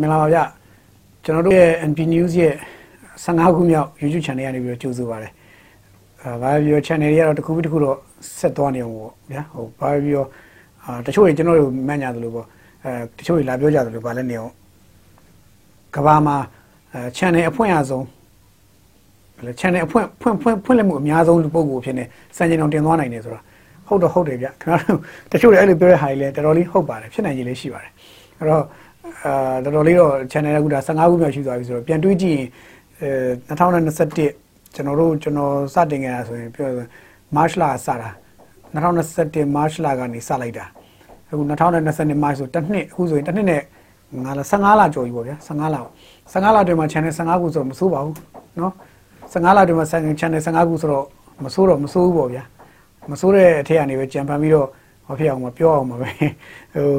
မင်္ဂလာပါဗျကျွန်တော်တို့ရဲ့ NP News ရဲ့15ခုမြောက် YouTube channel ကနေပြီးတော့ကြိုဆိုပါရစေအာဘာပြော channel တွေကတော့တစ်ခုပြီးတစ်ခုတော့ဆက်သွားနေအောင်ပေါ့ဗျာဟိုဘာပြောအာတချို့တွေကျွန်တော်တို့မှတ်ညာသလိုပေါ့အဲတချို့တွေလာပြောကြသလိုဗာလဲနေအောင်ကဘာမှာအဲ channel အဖွင့်အဆုံးဘယ်လဲ channel အဖွင့်ဖွင့်ဖွင့်ဖွင့်လက်မှုအများဆုံးလူပုဂ္ဂိုလ်ဖြစ်နေစံချိန်အောင်တင်သွားနိုင်တယ်ဆိုတာဟုတ်တော့ဟုတ်တယ်ဗျခင်ဗျားတို့တချို့တွေအဲ့လိုပြောတဲ့ဟာတွေလည်းတော်တော်လေးဟုတ်ပါတယ်ဖြစ်နိုင်ကြီးလေးရှိပါတယ်အဲ့တော့ အာတော်တော်လေးတော့ channel ကဒါ15ခုမြောက်ရှိသွားပြီဆိုတော့ပြန်တွေးကြည့်ရင်အဲ2021ကျွန်တော်တို့ကျွန်တော်စတင်ခဲ့တာဆိုရင်ပြော March လစတာ2021 March လကနေစလိုက်တာအခု2022 March ဆိုတစ်နှစ်အခုဆိုရင်တစ်နှစ်နဲ့ငါလာ15လကျော်ပြီပေါ့ဗျာ15လ15လတွင်မှာ channel 15ခုဆိုတော့မဆိုးပါဘူးเนาะ15လတွင်မှာ channel 15ခုဆိုတော့မဆိုးတော့မဆိုးဘူးပေါ့ဗျာမဆိုးတဲ့အထက်ကနေပဲကြံဖန်ပြီးတော့ဟောဖြစ်အောင်မပြောအောင်ပါပဲဟို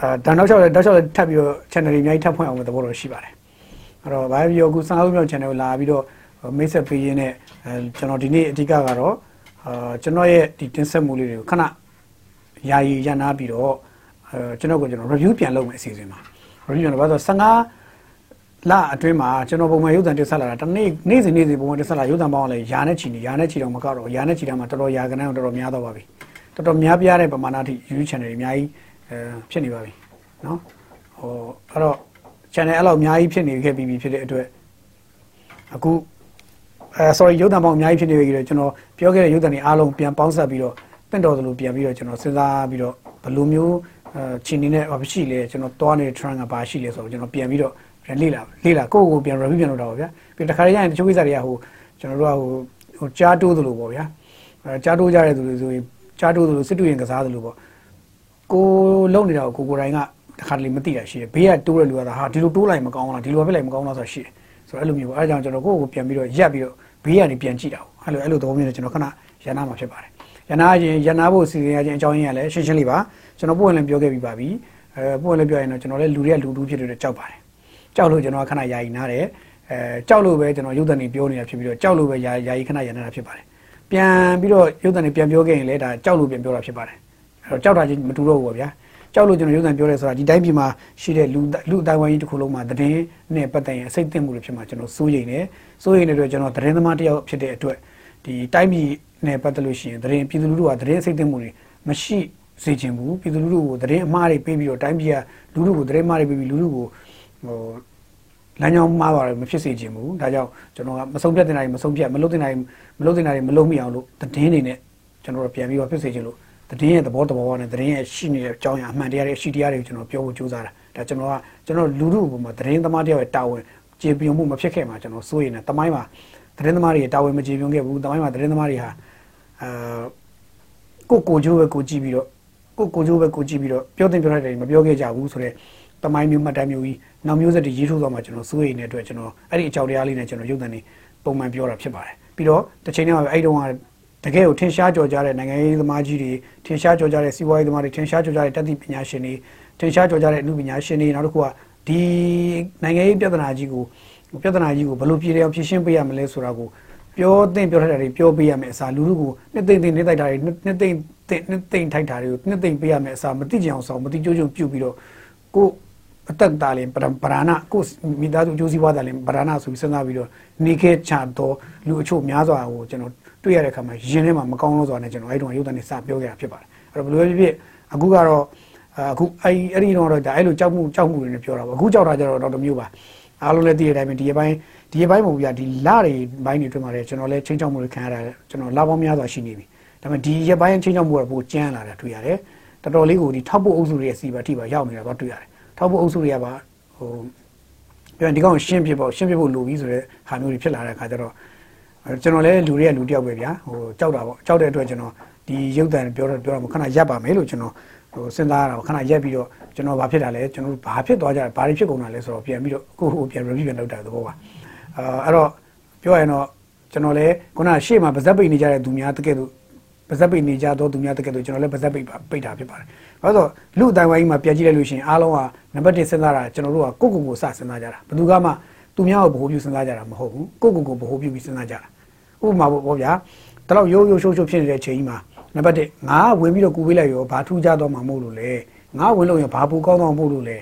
အာဒါနောက်ချက်နောက်ချက်ထပ်ပြီးတော့ channel တွေအများကြီးထပ်ဖွင့်အောင်သဘောတော်ရှိပါတယ်အဲ့တော့ဘာပြောအခု15ခုမြောက် channel ကိုလာပြီးတော့မိတ်ဆက်ပေးရင်းနဲ့အဲကျွန်တော်ဒီနေ့အဓိကကတော့အာကျွန်တော်ရဲ့ဒီတင်ဆက်မှုလေးတွေကိုခဏယာယီရနာပြီးတော့အဲကျွန်တော်ကကျွန်တော် review ပြန်လုပ်မယ်အစီအစဉ်မှာ review ပြန်လုပ်ပါဆို15လအတွင်းမှာကျွန်တော်ပုံမှန်ရုပ်သံတင်ဆက်လာတာတနေ့နေ့စဉ်နေ့စဉ်ပုံမှန်တင်ဆက်လာရုပ်သံပေါင်းလည်းယာနဲ့ချီနေယာနဲ့ချီတော့မကတော့ယာနဲ့ချီတာမှာတော်တော်ယာကနန်းတော်တော်များတော့ပါပြီတော်တော်များပြားတဲ့ပမာဏအထိ YouTube channel တွေအများကြီး အဲဖြစ်နေပါပြီနော်ဟိုအဲ့တော့ channel အဲ့လောက်အများကြီးဖြစ်နေခဲ့ပြီးပြီဖြစ်တဲ့အတွက်အခုအဲ sorry ရုပ်သံပေါင်းအများကြီးဖြစ်နေပြီတော့ကျွန်တော်ပြောခဲ့တဲ့ရုပ်သံတွေအားလုံးပြန်ပေါင်းစပ်ပြီးတော့တင့်တော်သလိုပြန်ပြီးတော့ကျွန်တော်စဉ်းစားပြီးတော့ဘယ်လိုမျိုးအဲချင်းနေနဲ့ဘာရှိလဲကျွန်တော်တွားနေတဲ့ trend ကဘာရှိလဲဆိုတော့ကျွန်တော်ပြန်ပြီးတော့လေ့လာလေ့လာကိုယ့်ကိုပြန် review ပြန်လုပ်တာပါဗျာပြီးတခါတည်းရရင်တချို့ကိစ္စတွေကဟိုကျွန်တော်တို့ကဟိုဟိုကြားတိုးသလိုပေါ့ဗျာအဲကြားတိုးကြတဲ့သူတွေဆိုရင်ကြားတိုးသလိုစစ်တူရင်ကစားသလိုပေါ့ ကိုလုံနေတာကိုကိုကိုတိုင်းကတခါတလေမသိတာရှိတယ်ဘေးကတိုးတဲ့လူကသာဟာဒီလိုတိုးလိုက်မကောင်းလားဒီလိုပဲလိုက်မကောင်းလားဆိုတာရှိတယ်ဆိုတော့အဲ့လိုမျိုးပေါ့အဲဒါကြောင့်ကျွန်တော်ကိုယ့်ကိုပြန်ပြီးတော့ရက်ပြီးတော့ဘေးကနေပြန်ကြည့်တာပေါ့အဲ့လိုအဲ့လိုသဘောမျိုးနဲ့ကျွန်တော်ခဏရန်နာမှာဖြစ်ပါတယ်ရန်နာရင်ရန်နာဖို့စီစဉ်ရခြင်းအကြောင်းရင်းကလည်းရှင်းရှင်းလေးပါကျွန်တော်ပို့ဝင်လည်းပြောခဲ့ပြီးပါပြီအဲပို့ဝင်လည်းပြောရင်တော့ကျွန်တော်လည်းလူတွေကလူတူဖြစ်တဲ့ကြောက်ပါတယ်ကြောက်လို့ကျွန်တော်ခဏယာယီနားတယ်အဲကြောက်လို့ပဲကျွန်တော်ရုပ်တံနေပြောနေတာဖြစ်ပြီးတော့ကြောက်လို့ပဲယာယာယီခဏရန်နာတာဖြစ်ပါတယ်ပြန်ပြီးတော့ရုပ်တံနေပြန်ပြောခဲ့ရင်လည်းဒါကြောက်လို့ပြန်ပြောတာဖြစ်ပါတယ်အဲ့ တော့ကြောက်တာချင်းမတူတော့ဘူးပေါ့ဗျာကြောက်လို့ကျွန်တော်ရုပ်သံပြောရဲဆိုတာဒီတိုင်းပြည်မှာရှိတဲ့လူလူအတိုင်းဝိုင်းကြီးတစ်ခုလုံးမှာသတင်းနဲ့ပတ်သက်ရင်အစိတ်သိမ့်မှုတွေဖြစ်မှာကျွန်တော်စိုးရိမ်နေစိုးရိမ်နေတဲ့အတွက်ကျွန်တော်သတင်းသမားတယောက်ဖြစ်တဲ့အတွက်ဒီတိုင်းပြည်နဲ့ပတ်သက်လို့ရှိရင်သတင်းပြည်သူလူထုကသတင်းအစိတ်သိမ့်မှုတွေမရှိစေချင်ဘူးပြည်သူလူထုကိုသတင်းအမှားတွေပေးပြီးတော့တိုင်းပြည်ကလူထုကိုသတင်းအမှားတွေပေးပြီးလူထုကိုဟိုလမ်းကြောင်းမှားပါတယ်မဖြစ်စေချင်ဘူးဒါကြောင့်ကျွန်တော်ကမဆုံးဖြတ်တင်တာတွေမဆုံးဖြတ်မလုပ်တင်တာတွေမလုပ်တင်တာတွေမလုပ်မိအောင်လို့သတင်းတွေနဲ့ကျွန်တော်တို့ပြန်ပြီးတော့ဖြစ်စေချင်လို့ သတင်းရဲ့သဘောတဘောနဲ့သတင်းရဲ့ရှိနေတဲ့အကြောင်းအရာအမှန်တရားတွေရှိတရားတွေကိုကျွန်တော်ပြောဖို့ကြိုးစားတာဒါကျွန်တော်ကကျွန်တော်လူထုပုံမှာသတင်းသမားတယောက်ရဲ့တာဝန်ကျေပြွန်မှုမဖြစ်ခဲ့မှာကျွန်တော်စိုးရိမ်နေတမိုင်းမှာသတင်းသမားတွေတာဝန်မကျေပြွန်ခဲ့ဘူးတမိုင်းမှာသတင်းသမားတွေဟာအာကိုကိုချိုးပဲကိုကြည့်ပြီးတော့ကိုကိုချိုးပဲကိုကြည့်ပြီးတော့ပြောတင်ပြောရတယ်မပြောခဲ့ကြဘူးဆိုတော့တမိုင်းမျိုးမှတ်တမ်းမျိုးကြီးနောက်မျိုးဆက်တွေရေးထိုးသွားမှာကျွန်တော်စိုးရိမ်နေတဲ့အတွက်ကျွန်တော်အဲ့ဒီအကြောင်းတရားလေးနဲ့ကျွန်တော်ရုပ်သံနေပုံမှန်ပြောတာဖြစ်ပါတယ်ပြီးတော့တစ်ချိန်တည်းမှာအဲ့ဒီတုန်းက တကယ်ကိုထင်ရှားကြော်ကြတဲ့နိုင်ငံရေးသမားကြီးတွေထင်ရှားကြော်ကြတဲ့စီးပွားရေးသမားတွေထင်ရှားကြော်ကြတဲ့တတိပညာရှင်တွေထင်ရှားကြော်ကြတဲ့အမှုပညာရှင်တွေနောက်တစ်ခုကဒီနိုင်ငံရေးပြဿနာကြီးကိုပြဿနာကြီးကိုဘယ်လိုပြည်လျောင်ဖြေရှင်းပေးရမလဲဆိုတာကိုပြောသင့်ပြောထက်တာတွေပြောပေးရမယ်အစားလူလူကိုနှစ်သိမ့်သိမ့်နေတိုက်တာတွေနှစ်သိမ့်သိမ့်နှစ်သိမ့်ထိုက်တာတွေကိုနှစ်သိမ့်ပေးရမယ်အစားမတိကြအောင်ဆောင်မတိကြိုးကြိုးပြုတ်ပြီးတော့ကိုအသက်တာလင်ပရဏကိုမိသားစုအကျိုးစီးပွားတာလင်ပရဏဆိုပြီးစဉ်းစားပြီးတော့နေခဲ့ချတော့လူအချို့များစွာကိုကျွန်တော် တွေ့ရတဲ့အခါမှာရင်ထဲမှာမကောင်းလို့ဆိုတာနဲ့ကျွန်တော်အဲ့တုန်းကရုပ်သံနဲ့စပြောခဲ့တာဖြစ်ပါတယ်အဲ့တော့ဘယ်လိုပဲဖြစ်ဖြစ်အခုကတော့အခုအဲ့အဲ့ဒီတော့ဒါအဲ့လိုကြောက်မှုကြောက်မှုတွေနဲ့ပြောတာပေါ့အခုကြောက်တာကြတော့တော့တမျိုးပါအားလုံးလည်းသိတဲ့အတိုင်းပဲဒီအပိုင်းဒီအပိုင်းပုံပြဒီလတွေဘိုင်းတွေတွေ့မှာလေကျွန်တော်လည်းချင်းချောက်မှုတွေခံရတာကျွန်တော်လာပေါင်းများစွာရှိနေပြီဒါပေမဲ့ဒီရပိုင်းချင်းချောက်မှုကပိုကျန်းလာတာတွေ့ရတယ်တော်တော်လေးကိုဒီထောက်ဖို့အုပ်စုတွေရဲ့စီပါတိပါရောက်နေတာတော့တွေ့ရတယ်ထောက်ဖို့အုပ်စုတွေကပါဟိုပြန်ဒီကောင်ရှင်းပြဖို့ရှင်းပြဖို့လိုပြီဆိုတဲ့ဟာမျိုးတွေဖြစ်လာတဲ့အခါကျတော့ ကျွန်တော်လည်းလူတွေကလူတယောက်ပဲဗျာဟိုကြောက်တာပေါ့ကြောက်တဲ့အတွက်ကျွန်တော်ဒီရုပ်တံပြောတော့ပြောတော့ခဏရပ်ပါမယ်လို့ကျွန်တော်ဟိုစဉ်းစားရတာပေါ့ခဏရပ်ပြီးတော့ကျွန်တော်ဘာဖြစ်တာလဲကျွန်တော်ဘာဖြစ်သွားကြလဲဘာတွေဖြစ်ကုန်တာလဲဆိုတော့ပြန်ပြီးတော့ကိုယ့်ဟိုပြန် review ပြန်လုပ်တာသဘောပါအာအဲ့တော့ပြောရရင်တော့ကျွန်တော်လည်းခုနရှေ့မှာဗဇက်ပိတ်နေကြတဲ့သူများတကယ်လို့ဗဇက်ပိတ်နေကြတော့သူများတကယ်လို့ကျွန်တော်လည်းဗဇက်ပိတ်ပိတ်တာဖြစ်ပါတယ်။ဘာလို့ဆိုလူအတိုင်းဝိုင်းမှာပြန်ကြည့်လိုက်လို့ရှိရင်အားလုံးကနံပါတ်1စဉ်းစားတာကျွန်တော်တို့ကကိုယ့်ကိုယ်ကိုစစဉ်းစားကြတာဘယ်သူကမှသူများကိုဗဟိုပြုစဉ်းစားကြတာမဟုတ်ဘူးကိုယ့်ကိုယ်ကိုဗဟိုပြုပြီးစဉ်းစားကြတာ ဥပမာပေါ့ဗျာဒါတော့ရိုးရိုးရှိုးရှိုးဖြစ်နေတဲ့အချိန်ကြီးမှာနံပါတ်1ငါဝင်ပြီးတော့ကူပေးလိုက်ရောဘာထူးကြတော့မှာမဟုတ်လို့လေငါဝင်လို့ရင်ဘာပူကောင်းတော့မဟုတ်လို့လေ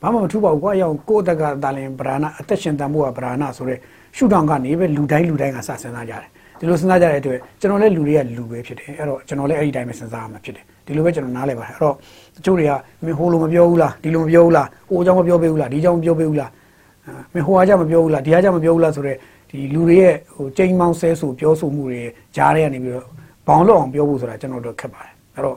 ဘာမှမထူးပါဘူးကွာရအောင်ကိုယ့်အသက်ကတာလင်ဗရာဏအသက်ရှင်တန်ဖို့ကဗရာဏဆိုတဲ့ရှုထောင့်ကနေပဲလူတိုင်းလူတိုင်းကစစဉ်းစားကြတယ်ဒီလိုစဉ်းစားကြတဲ့အတွက်ကျွန်တော်လည်းလူတွေကလူပဲဖြစ်တယ်အဲ့တော့ကျွန်တော်လည်းအဲ့ဒီတိုင်းပဲစဉ်းစားရမှာဖြစ်တယ်ဒီလိုပဲကျွန်တော်နားလည်ပါတယ်အဲ့တော့တချို့တွေကမင်းဟိုလိုမပြောဘူးလားဒီလိုမပြောဘူးလားဟိုအကြောင်းမပြောပေးဘူးလားဒီအကြောင်းမပြောပေးဘူးလားမင်းဟိုအားကြမပြောဘူးလားဒီအားကြမပြောဘူးလားဆိုတော့ ဒီလူတွေရဲ့ဟိုချိန်မောင်းဆဲဆိုပြောဆိုမှုတွေကြားထဲကနေပြီးတော့ဘောင်လောက်အောင်ပြောဖို့ဆိုတာကျွန်တော်တို့ခက်ပါတယ်အဲ့တော့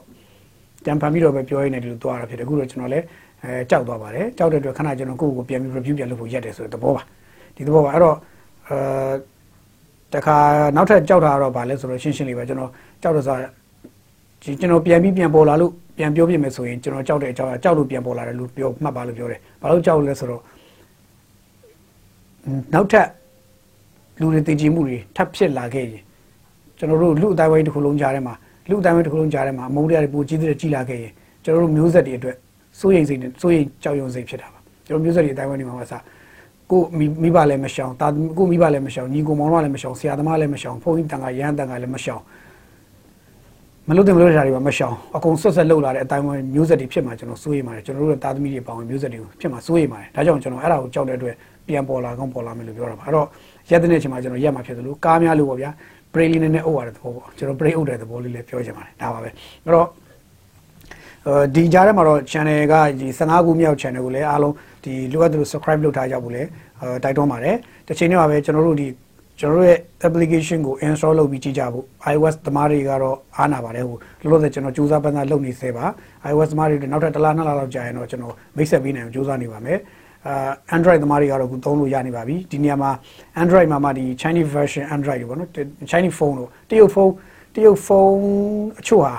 တန်ဖန်ပြီးတော့ပဲပြောရင်းနဲ့ဒီလိုသွားတာဖြစ်တယ်အခုတော့ကျွန်တော်လည်းအဲကြောက်သွားပါတယ်ကြောက်တဲ့အတွက်ခဏကျွန်တော်ကိုယ့်ကိုပြန်ပြီး review ပြန်လုပ်ဖို့ရက်တယ်ဆိုတဲ့သဘောပါဒီသဘောပါအဲ့တော့အဲတခါနောက်ထပ်ကြောက်တာကတော့ဗာလဲဆိုတော့ရှင်းရှင်းလေးပဲကျွန်တော်ကြောက်တယ်ဆိုတာဒီကျွန်တော်ပြန်ပြီးပြန်ပေါ်လာလို့ပြန်ပြောပြမယ်ဆိုရင်ကျွန်တော်ကြောက်တဲ့အကြောင်းကြောက်လို့ပြန်ပေါ်လာတယ်လို့ပြောမှတ်ပါလို့ပြောတယ်ဘာလို့ကြောက်လဲဆိုတော့နောက်ထပ် လူတွေတည်ကြည်မှုတွေထပ်ဖြစ်လာခဲ့ရင်ကျွန်တော်တို့လူအတိုင်းဝိုင်းတစ်ခုလုံးကြားထဲမှာလူအတိုင်းဝိုင်းတစ်ခုလုံးကြားထဲမှာအမုန်းတရားတွေပိုကြီးတဲ့ကြီးလာခဲ့ရင်ကျွန်တော်တို့မျိုးဆက်တွေအတွက်စိုးရိမ်စိတ်နဲ့စိုးရိမ်ကြောက်ရွံ့စိတ်ဖြစ်တာပါကျွန်တော်မျိုးဆက်တွေအတိုင်းဝိုင်းတွေမှာပါစားကိုမိဘလည်းမရှောင်တာကိုမိဘလည်းမရှောင်ညီကိုမောင်တို့လည်းမရှောင်ဆရာသမားလည်းမရှောင်ဖုန်းကြီးတန်ခါရဟန်းတန်ခါလည်းမရှောင်မလို့တယ်မလို့တာတွေပါမရှောင်အကုန်ဆွတ်ဆက်လှုပ်လာတဲ့အတိုင်းဝိုင်းမျိုးဆက်တွေဖြစ်မှာကျွန်တော်စိုးရိမ်ပါတယ်ကျွန်တော်တို့ရဲ့သားသမီးတွေပေါင်းမျိုးဆက်တွေဖြစ်မှာစိုးရိမ်ပါတယ်ဒါကြောင့်ကျွန်တော်အဲ့ဒါကိုကြောက်တဲ့အတွက်ပြန်ပေါ်လာကောင်းပေါ်လာမယ်လို့ပြောတာပါအဲ့တော့ ရက်တဲ့ချိန်မှာကျွန်တော်ရက်မှာဖြစ်သလိုကားများလို့ပေါ့ဗျာ break လေးနည်းနည်းအုပ်ရတဲ့သဘောပေါ့ကျွန်တော် break အုပ်တဲ့သဘောလေးလည်းပြောချင်ပါတယ်ဒါပါပဲအဲ့တော့ဒီကြားထဲမှာတော့ channel ကဒီ15ခုမြောက် channel ကိုလည်းအားလုံးဒီလိုအပ်သလို subscribe လုပ်ထားကြဖို့လည်းတိုက်တွန်းပါတယ်တစ်ချိန်တည်းမှာပဲကျွန်တော်တို့ဒီကျွန်တော်တို့ရဲ့ application ကို install လုပ်ပြီးကြည့်ကြဖို့ iOS သမားတွေကတော့အားနာပါတယ်ဟိုလောလောဆယ်ကျွန်တော်စူးစမ်းပန်းစားလုပ်နေသေးပါ iOS သမားတွေနောက်ထပ်တစ်လနှစ်လလောက်ကြာရင်တော့ကျွန်တော်မိတ်ဆက်ပေးနိုင်အောင်စူးစမ်းနေပါမယ် အာ Android သမားတွေကတော့အခုသုံးလို့ရနေပါပြီဒီနေရာမှာ Android မှာမှဒီ Chinese version Android တွေပေါ့နော် Chinese phone တို့တရုတ်ဖုန်းတရုတ်ဖုန်းအချို့ဟာ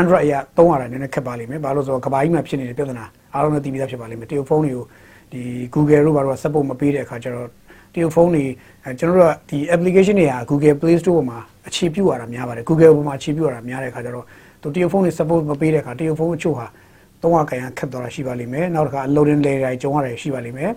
Android အရသုံးရတာနည်းနည်းခက်ပါလိမ့်မယ်ဘာလို့ဆိုတော့ကဘာကြီးမှာဖြစ်နေတဲ့ပြဿနာအားလုံးလည်းသိပြီးသားဖြစ်ပါလိမ့်မယ်တရုတ်ဖုန်းတွေကိုဒီ Google တို့ဘာလို့ support မပေးတဲ့အခါကျတော့တရုတ်ဖုန်းတွေကျွန်တော်တို့ကဒီ application တွေဟာ Google Play Store မှာအခြေပြုရတာများပါတယ် Google ပေါ်မှာအခြေပြုရတာများတဲ့အခါကျတော့သူတရုတ်ဖုန်းတွေ support မပေးတဲ့အခါတရုတ်ဖုန်းအချို့ဟာ သုံးရခိုင်ရခက်သွားတာရှိပါလိမ့်မယ်နောက်တစ်ခါ loading layer တွေကျုံရတယ်ရှိပါလိမ့်မယ်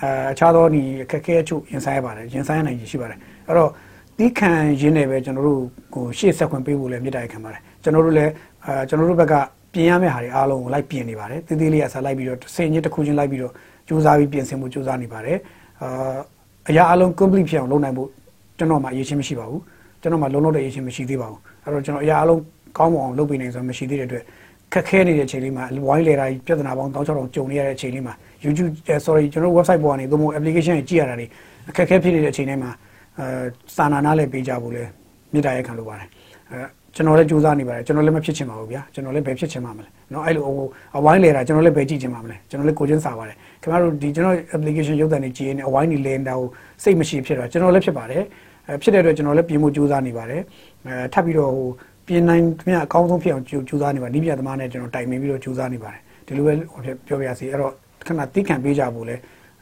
အဲအခြားသောဒီအခက်အခဲအချို့ရင်ဆိုင်ရပါတယ်ရင်ဆိုင်ရနိုင်ရှိပါတယ်အဲ့တော့ဒီခံရင်းနေပဲကျွန်တော်တို့ကိုရှေ့ဆက်ခွင့်ပေးဖို့လည်းမြစ်တာရခံပါတယ်ကျွန်တော်တို့လည်းအဲကျွန်တော်တို့ဘက်ကပြင်ရမယ့်ဟာတွေအားလုံးကိုလိုက်ပြင်နေပါတယ်တည်တည်လေးအစားလိုက်ပြီးတော့စင်ညစ်တစ်ခုချင်းလိုက်ပြီးတော့စူးစမ်းပြီးပြင်ဆင်မှုစူးစမ်းနေပါတယ်အာအရာအလုံး complete ဖြစ်အောင်လုပ်နိုင်ဖို့ကျွန်တော်မှအရေးချင်းမရှိပါဘူးကျွန်တော်မှလုံးလုံးတဲ့အရေးချင်းမရှိသေးပါဘူးအဲ့တော့ကျွန်တော်အရာအလုံးကောင်းမွန်အောင်လုပ်ပေးနိုင်ဆိုမရှိသေးတဲ့အတွက် ခက်ခဲနေတဲ့အချိန်လေးမှာဝိုင်းလေတာပြဿနာပေါင်း1600ကြုံနေရတဲ့အချိန်လေးမှာ YouTube sorry ကျွန်တော် website ပေါ်ကနေသို့မဟုတ် application ကြီးကြည့်ရတာတွေအခက်ခဲဖြစ်နေတဲ့အချိန်တိုင်းမှာအဲစာနာနာလည်းပေးကြဖို့လဲမြစ်တာရက်ခံလိုပါတယ်အဲကျွန်တော်လည်းစူးစမ်းနေပါတယ်ကျွန်တော်လည်းမဖြစ်ချင်ပါဘူးဗျာကျွန်တော်လည်းဘယ်ဖြစ်ချင်မှာမလဲเนาะအဲ့လိုအဝိုင်းလေတာကျွန်တော်လည်းဘယ်ကြည့်ချင်မှာမလဲကျွန်တော်လည်းကိုချင်းစာပါတယ်ခင်ဗျားတို့ဒီကျွန်တော် application ရုပ်သံတွေကြည့်ရင်အဝိုင်းနေလေတာကိုစိတ်မရှိဖြစ်တော့ကျွန်တော်လည်းဖြစ်ပါတယ်အဲဖြစ်တဲ့အတွက်ကျွန်တော်လည်းပြင်ဖို့စူးစမ်းနေပါတယ်အဲထပ်ပြီးတော့ဟို ပြင်နိုင်မြအကောင်းဆုံးဖြစ်အောင်ကြိုးစားနေပါနိပြသမားနဲ့ကျွန်တော်တိုင်ပင်ပြီးတော့ကြိုးစားနေပါတယ်ဒီလိုပဲပြောပြရစီအဲ့တော့ခဏတိခံပေးကြဖို့လဲ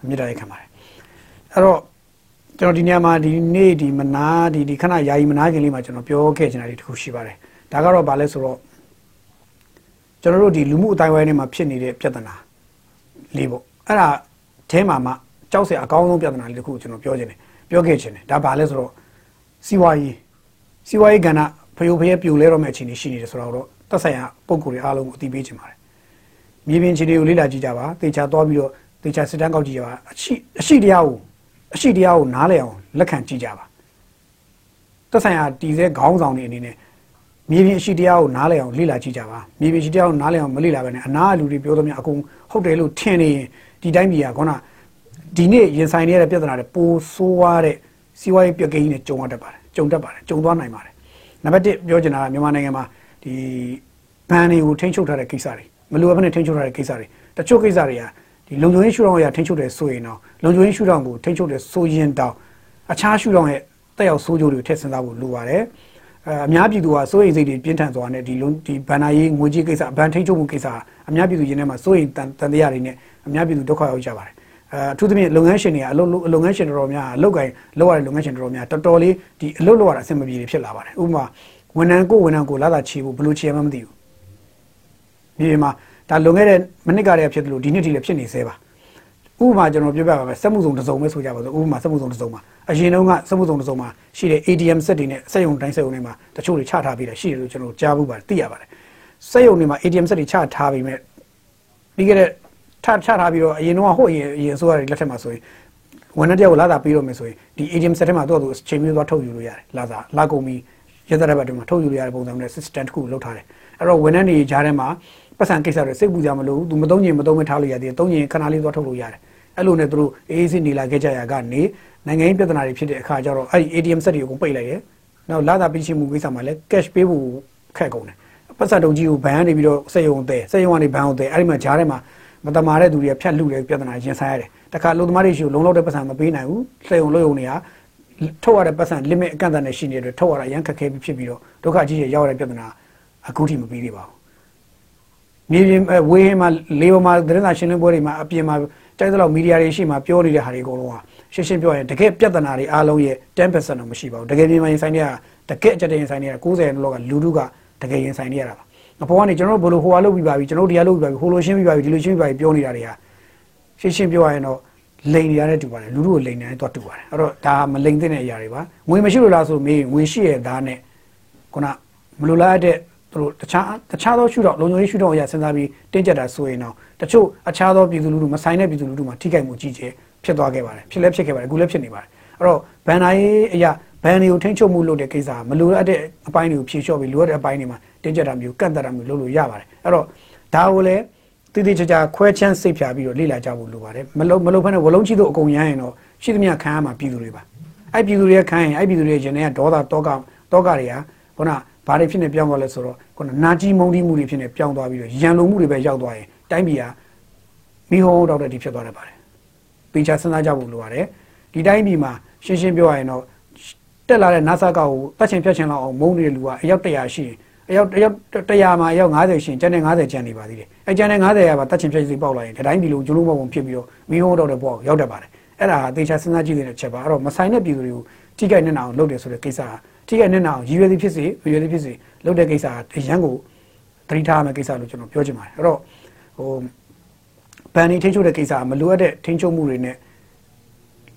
မြေတားရခံပါတယ်အဲ့တော့ကျွန်တော်ဒီနေရာမှာဒီနေ့ဒီမနာဒီဒီခဏယာယီမနာခင်လေးမှာကျွန်တော်ပြောခဲ့ချင်တာဒီတစ်ခုရှိပါတယ်ဒါကတော့ဗာလဲဆိုတော့ကျွန်တော်တို့ဒီလူမှုအတိုင်းဝိုင်းထဲမှာဖြစ်နေတဲ့ပြဿနာလေးပေါ့အဲ့ဒါအဲမှာမှကြောက်စရာအကောင်းဆုံးပြဿနာလေးတစ်ခုကျွန်တော်ပြောချင်တယ်ပြောခဲ့ချင်တယ်ဒါဗာလဲဆိုတော့စီဝါရေးစီဝါရေးကဏ္ဍ ဖယိုဖယဲပြိုလဲတော့မယ့်အခြေအနေရှိနေတယ်ဆိုတော့သက်ဆိုင်ရာပုံကိုယ်တွေအားလုံးကိုအသိပေးချင်ပါတယ်မြေပြင်အခြေအနေကိုလေ့လာကြည့်ကြပါတေချာသွားပြီးတော့တေချာစစ်တမ်းကောက်ကြည့်ကြပါအရှိအရှိတရားကိုအရှိတရားကိုနားလည်အောင်လက်ခံကြည့်ကြပါသက်ဆိုင်ရာတည်ဆဲခေါင်းဆောင်တွေအနေနဲ့မြေပြင်အရှိတရားကိုနားလည်အောင်လေ့လာကြည့်ကြပါမြေပြင်အရှိတရားကိုနားလည်အောင်မလေ့လာဘဲနဲ့အနာလူတွေပြောသမျှအကုန်ဟုတ်တယ်လို့ထင်နေရင်ဒီတိုင်းပြည်ကခေါနာဒီနေ့ရင်ဆိုင်နေတဲ့ပြဿနာတွေပိုဆိုးွားတဲ့စီးပွားရေးပြကိန်းနဲ့ကြုံရတတ်ပါတယ်ကြုံတတ်ပါတယ်ကြုံသွားနိုင်ပါတယ် နံပါတ်1ပြောချင်တာကမြန်မာနိုင်ငံမှာဒီဘန်တွေကိုထိန်းချုပ်ထားတဲ့ကိစ္စတွေမလိုအပ်ဘဲနဲ့ထိန်းချုပ်ထားတဲ့ကိစ္စတွေတချို့ကိစ္စတွေကဒီလုံခြုံရေးရှုထောင့်အရာထိန်းချုပ်တယ်ဆိုရင်တော့လုံခြုံရေးရှုထောင့်ကိုထိန်းချုပ်တယ်ဆိုရင်တောင်အခြားရှုထောင့်ရဲ့တက်ရောက်ဆိုးကျိုးတွေကိုထည့်စဉ်းစားဖို့လိုပါတယ်အအများပြည်သူကစိုးရိမ်စိတ်တွေပြင်းထန်သွားတဲ့ဒီလုံးဒီဘန်နာရေးငွေကြေးကိစ္စဘန်ထိန်းချုပ်မှုကိစ္စအများပြည်သူရင်းထဲမှာစိုးရိမ်တန်တရားတွေနဲ့အများပြည်သူဒုက္ခရောက်ကြပါတယ် အဲအထူးသဖြင့်လုပ်ငန်းရှင်တွေကအလုပ်လုပ်ငန်းရှင်တော်တော်များအလုပ်ကိုင်လုပ်ရတဲ့လုပ်ငန်းရှင်တော်တော်များတော်တော်လေးဒီအလုပ်လုပ်ရတာအဆင်မပြေဖြစ်လာပါတယ်ဥပမာဝန်ထမ်းကိုဝန်ထမ်းကိုလာတာချေဖို့ဘယ်လိုချေမှမသိဘူးဒီမှာဒါလွန်ခဲ့တဲ့မနစ်ကတည်းကဖြစ်တယ်လို့ဒီနှစ်ထိလည်းဖြစ်နေသေးပါဥပမာကျွန်တော်ပြောပြပါမယ်စက်မှုစုံတစ်စုံပဲဆိုကြပါစို့ဥပမာစက်မှုစုံတစ်စုံမှာအရင်တုန်းကစက်မှုစုံတစ်စုံမှာရှိတဲ့ ATM စက်တွေနဲ့စက်ရုံတိုင်းစက်ရုံတွေမှာတချို့တွေချထားပြီးတယ်ရှိတယ်လို့ကျွန်တော်ကြားဘူးပါတယ်သိရပါတယ်စက်ရုံတွေမှာ ATM စက်တွေချထားပြီးမဲ့ပြီးခဲ့တဲ့ ထချထားပြီးတော့အရင်တော့ဟိုအရင်အရင်အစိုးရတွေလက်ထက်မှာဆိုရင်ဝန်ထမ်းတယောက်ကိုလာတာပြီးတော့မယ်ဆိုရင်ဒီ ATM စက်ထဲမှာသူ့အတူချိန်မျိုးသွားထုတ်ယူလို့ရတယ်လာစားလာကုန်ပြီးရသက်တဲ့ဘက်တွေမှာထုတ်ယူလို့ရတဲ့ပုံစံမျိုးနဲ့ system တစ်ခုလောက်ထားတယ်အဲ့တော့ဝန်ထမ်းတွေကြားထဲမှာပတ်စံကိစ္စတွေစိတ်ပူကြမလို့သူမသုံးရင်မသုံးမထားလို့ရသေးတယ်သုံးရင်ခဏလေးသွားထုတ်လို့ရတယ်အဲ့လိုနဲ့သူတို့အေးအေးဆေးနေလာခဲ့ကြရကနေနိုင်ငံရေးပြဿနာတွေဖြစ်တဲ့အခါကျတော့အဲ့ဒီ ATM စက်တွေကိုပိတ်လိုက်တယ်နောက်လာတာပြီးရှိမှုကိစ္စမှာလည်း cash ပေးဖို့ခက်ကုန်တယ်ပတ်စံတုံကြီးကိုဘန်ကနေပြီးတော့စက်ရုံတဲ့စက်ရုံကနေဘန်အောင်တဲ့အဲ့ဒီမှာဂျားထဲမှာ မတမာတဲ့သူတွေကဖြတ်လူတဲ့ပြဿနာရင်ဆိုင်ရတယ်တခါလုံသမားတွေရှိကိုလုံလောက်တဲ့ပတ်စံမပေးနိုင်ဘူးစက်ရုံလို့ရုံတွေကထုတ်ရတဲ့ပတ်စံ limit အကန့်အသတ်နဲ့ရှိနေတဲ့အတွက်ထုတ်ရတာရန်ခက်ခဲပြီးဖြစ်ပြီးတော့ဒုက္ခကြီးရရောက်ရတဲ့ပြဿနာအခုထိမပြီးသေးပါဘူးမြေပြင်ဝေးဟင်းမှာလေပေါ်မှာသတင်းစာရှင်းလင်းပွဲတွေမှာအပြင်မှာတိုက်သလောက်မီဒီယာတွေရှိမှပြောနေတဲ့ဟာတွေအကုန်လုံးကရှင်းရှင်းပြောရင်တကယ်ပြဿနာတွေအားလုံးရဲ့10%တော့မရှိပါဘူးတကယ်မြန်မာရင်ဆိုင်တွေကတကယ်အကြတဲ့ရင်ဆိုင်တွေက90လောက်ကလူထုကတကယ်ရင်ဆိုင်နေရတာပါ အပေါ်ကနေကျွန်တော်တို့ဘလို့ဟိုဟာလုပ်ပြီးပါပြီကျွန်တော်တို့ဒီဟာလုပ်ပြီးပါပြီဟိုလိုရှင်းပြီးပါပြီဒီလိုရှင်းပြီးပါပြီပြောနေတာတွေဟာရှင်းရှင်းပြောရရင်တော့လိန်နေရတဲ့တူပါတယ်လူထုကိုလိန်နေတယ်တော့တူပါတယ်အဲ့တော့ဒါမလိန်တဲ့အရာတွေပါငွေမရှိလို့လားဆိုမေးငွေရှိရဲ့သားနဲ့ခုနမလိုလားတဲ့သူတို့တခြားတခြားသောရှုထောင့်လုံခြုံရေးရှုထောင့်အရာစဉ်းစားပြီးတင်းကျပ်တာဆိုရင်တော့တချို့အခြားသောပြည်သူလူထုမဆိုင်တဲ့ပြည်သူလူထုမှာထိခိုက်မှုကြီးကျယ်ဖြစ်သွားခဲ့ပါတယ်ဖြစ်လဲဖြစ်ခဲ့ပါတယ်အခုလည်းဖြစ်နေပါတယ်အဲ့တော့ဘန်နာရေးအရာ ဘန်တွေကိုထိန်းချုပ်မှုလုပ်တဲ့ကိစ္စကမလိုအပ်တဲ့အပိုင်းတွေကိုဖြေလျှော့ပြီးလိုအပ်တဲ့အပိုင်းတွေမှာတင်းကျပ်တာမျိုးကန့်သတ်တာမျိုးလုပ်လို့ရပါတယ်အဲ့တော့ဒါကိုလည်းတည်တည်ချာချာခွဲချမ်းစိတ်ဖြာပြီးတော့လေ့လာကြဖို့လိုပါတယ်မလုံမလုံဖက်နဲ့ဝလုံးကြီးတို့အကုန်ရမ်းရင်တော့ရှိသမျှခံရမှာပြည်သူတွေပါအဲ့ပြည်သူတွေခံရင်အဲ့ပြည်သူတွေရင်ထဲကဒေါသတောကတောကတွေကခုနဘာတွေဖြစ်နေပြောင်းသွားလဲဆိုတော့ခုနနာကြီးမုံတီးမှုတွေဖြစ်နေပြောင်းသွားပြီးတော့ရန်လုံမှုတွေပဲရောက်သွားရင်တိုင်းပြည်ကမိဟုံးတောက်တဲ့ဒီဖြစ်သွားတတ်ပါတယ်ပေချာစဉ်းစားကြဖို့လိုပါတယ်ဒီတိုင်းပြည်မှာရှင်းရှင်းပြောရရင်တော့ တက်လာတဲ့ NASA ကောက်ကိုတတ်ချင်ဖြတ်ချင်လောက်အောင်မုန်းနေတဲ့လူကအယောက်100ရှိရင်အယောက်အယောက်100မှာအယောက်90ရှင်ကျန်တဲ့90ကျန်နေပါသေးတယ်အဲကျန်တဲ့90ရပါတတ်ချင်ဖြတ်စီပေါက်လာရင်ဒီတိုင်းပြည်လုံးကျလုံးမပုံဖြစ်ပြီးတော့မိဟုံးတောက်တဲ့ဘောရောက်တတ်ပါတယ်အဲ့ဒါဟာသေချာစဉ်းစားကြည့်တဲ့ချက်ပါအဲ့တော့မဆိုင်တဲ့ပြည်သူတွေကိုထိခိုက်နေတာအောင်လုပ်တယ်ဆိုတဲ့ကိစ္စဟာထိခိုက်နေတာအောင်ရည်ရွယ်သည်ဖြစ်စေမရည်ရွယ်သည်ဖြစ်စေလုပ်တဲ့ကိစ္စဟာအရန်ကိုသတိထားရမယ့်ကိစ္စလို့ကျွန်တော်ပြောချင်ပါတယ်အဲ့တော့ဟိုဘန်နေထိန်းချုပ်တဲ့ကိစ္စမလိုအပ်တဲ့ထိန်းချုပ်မှုတွေနဲ့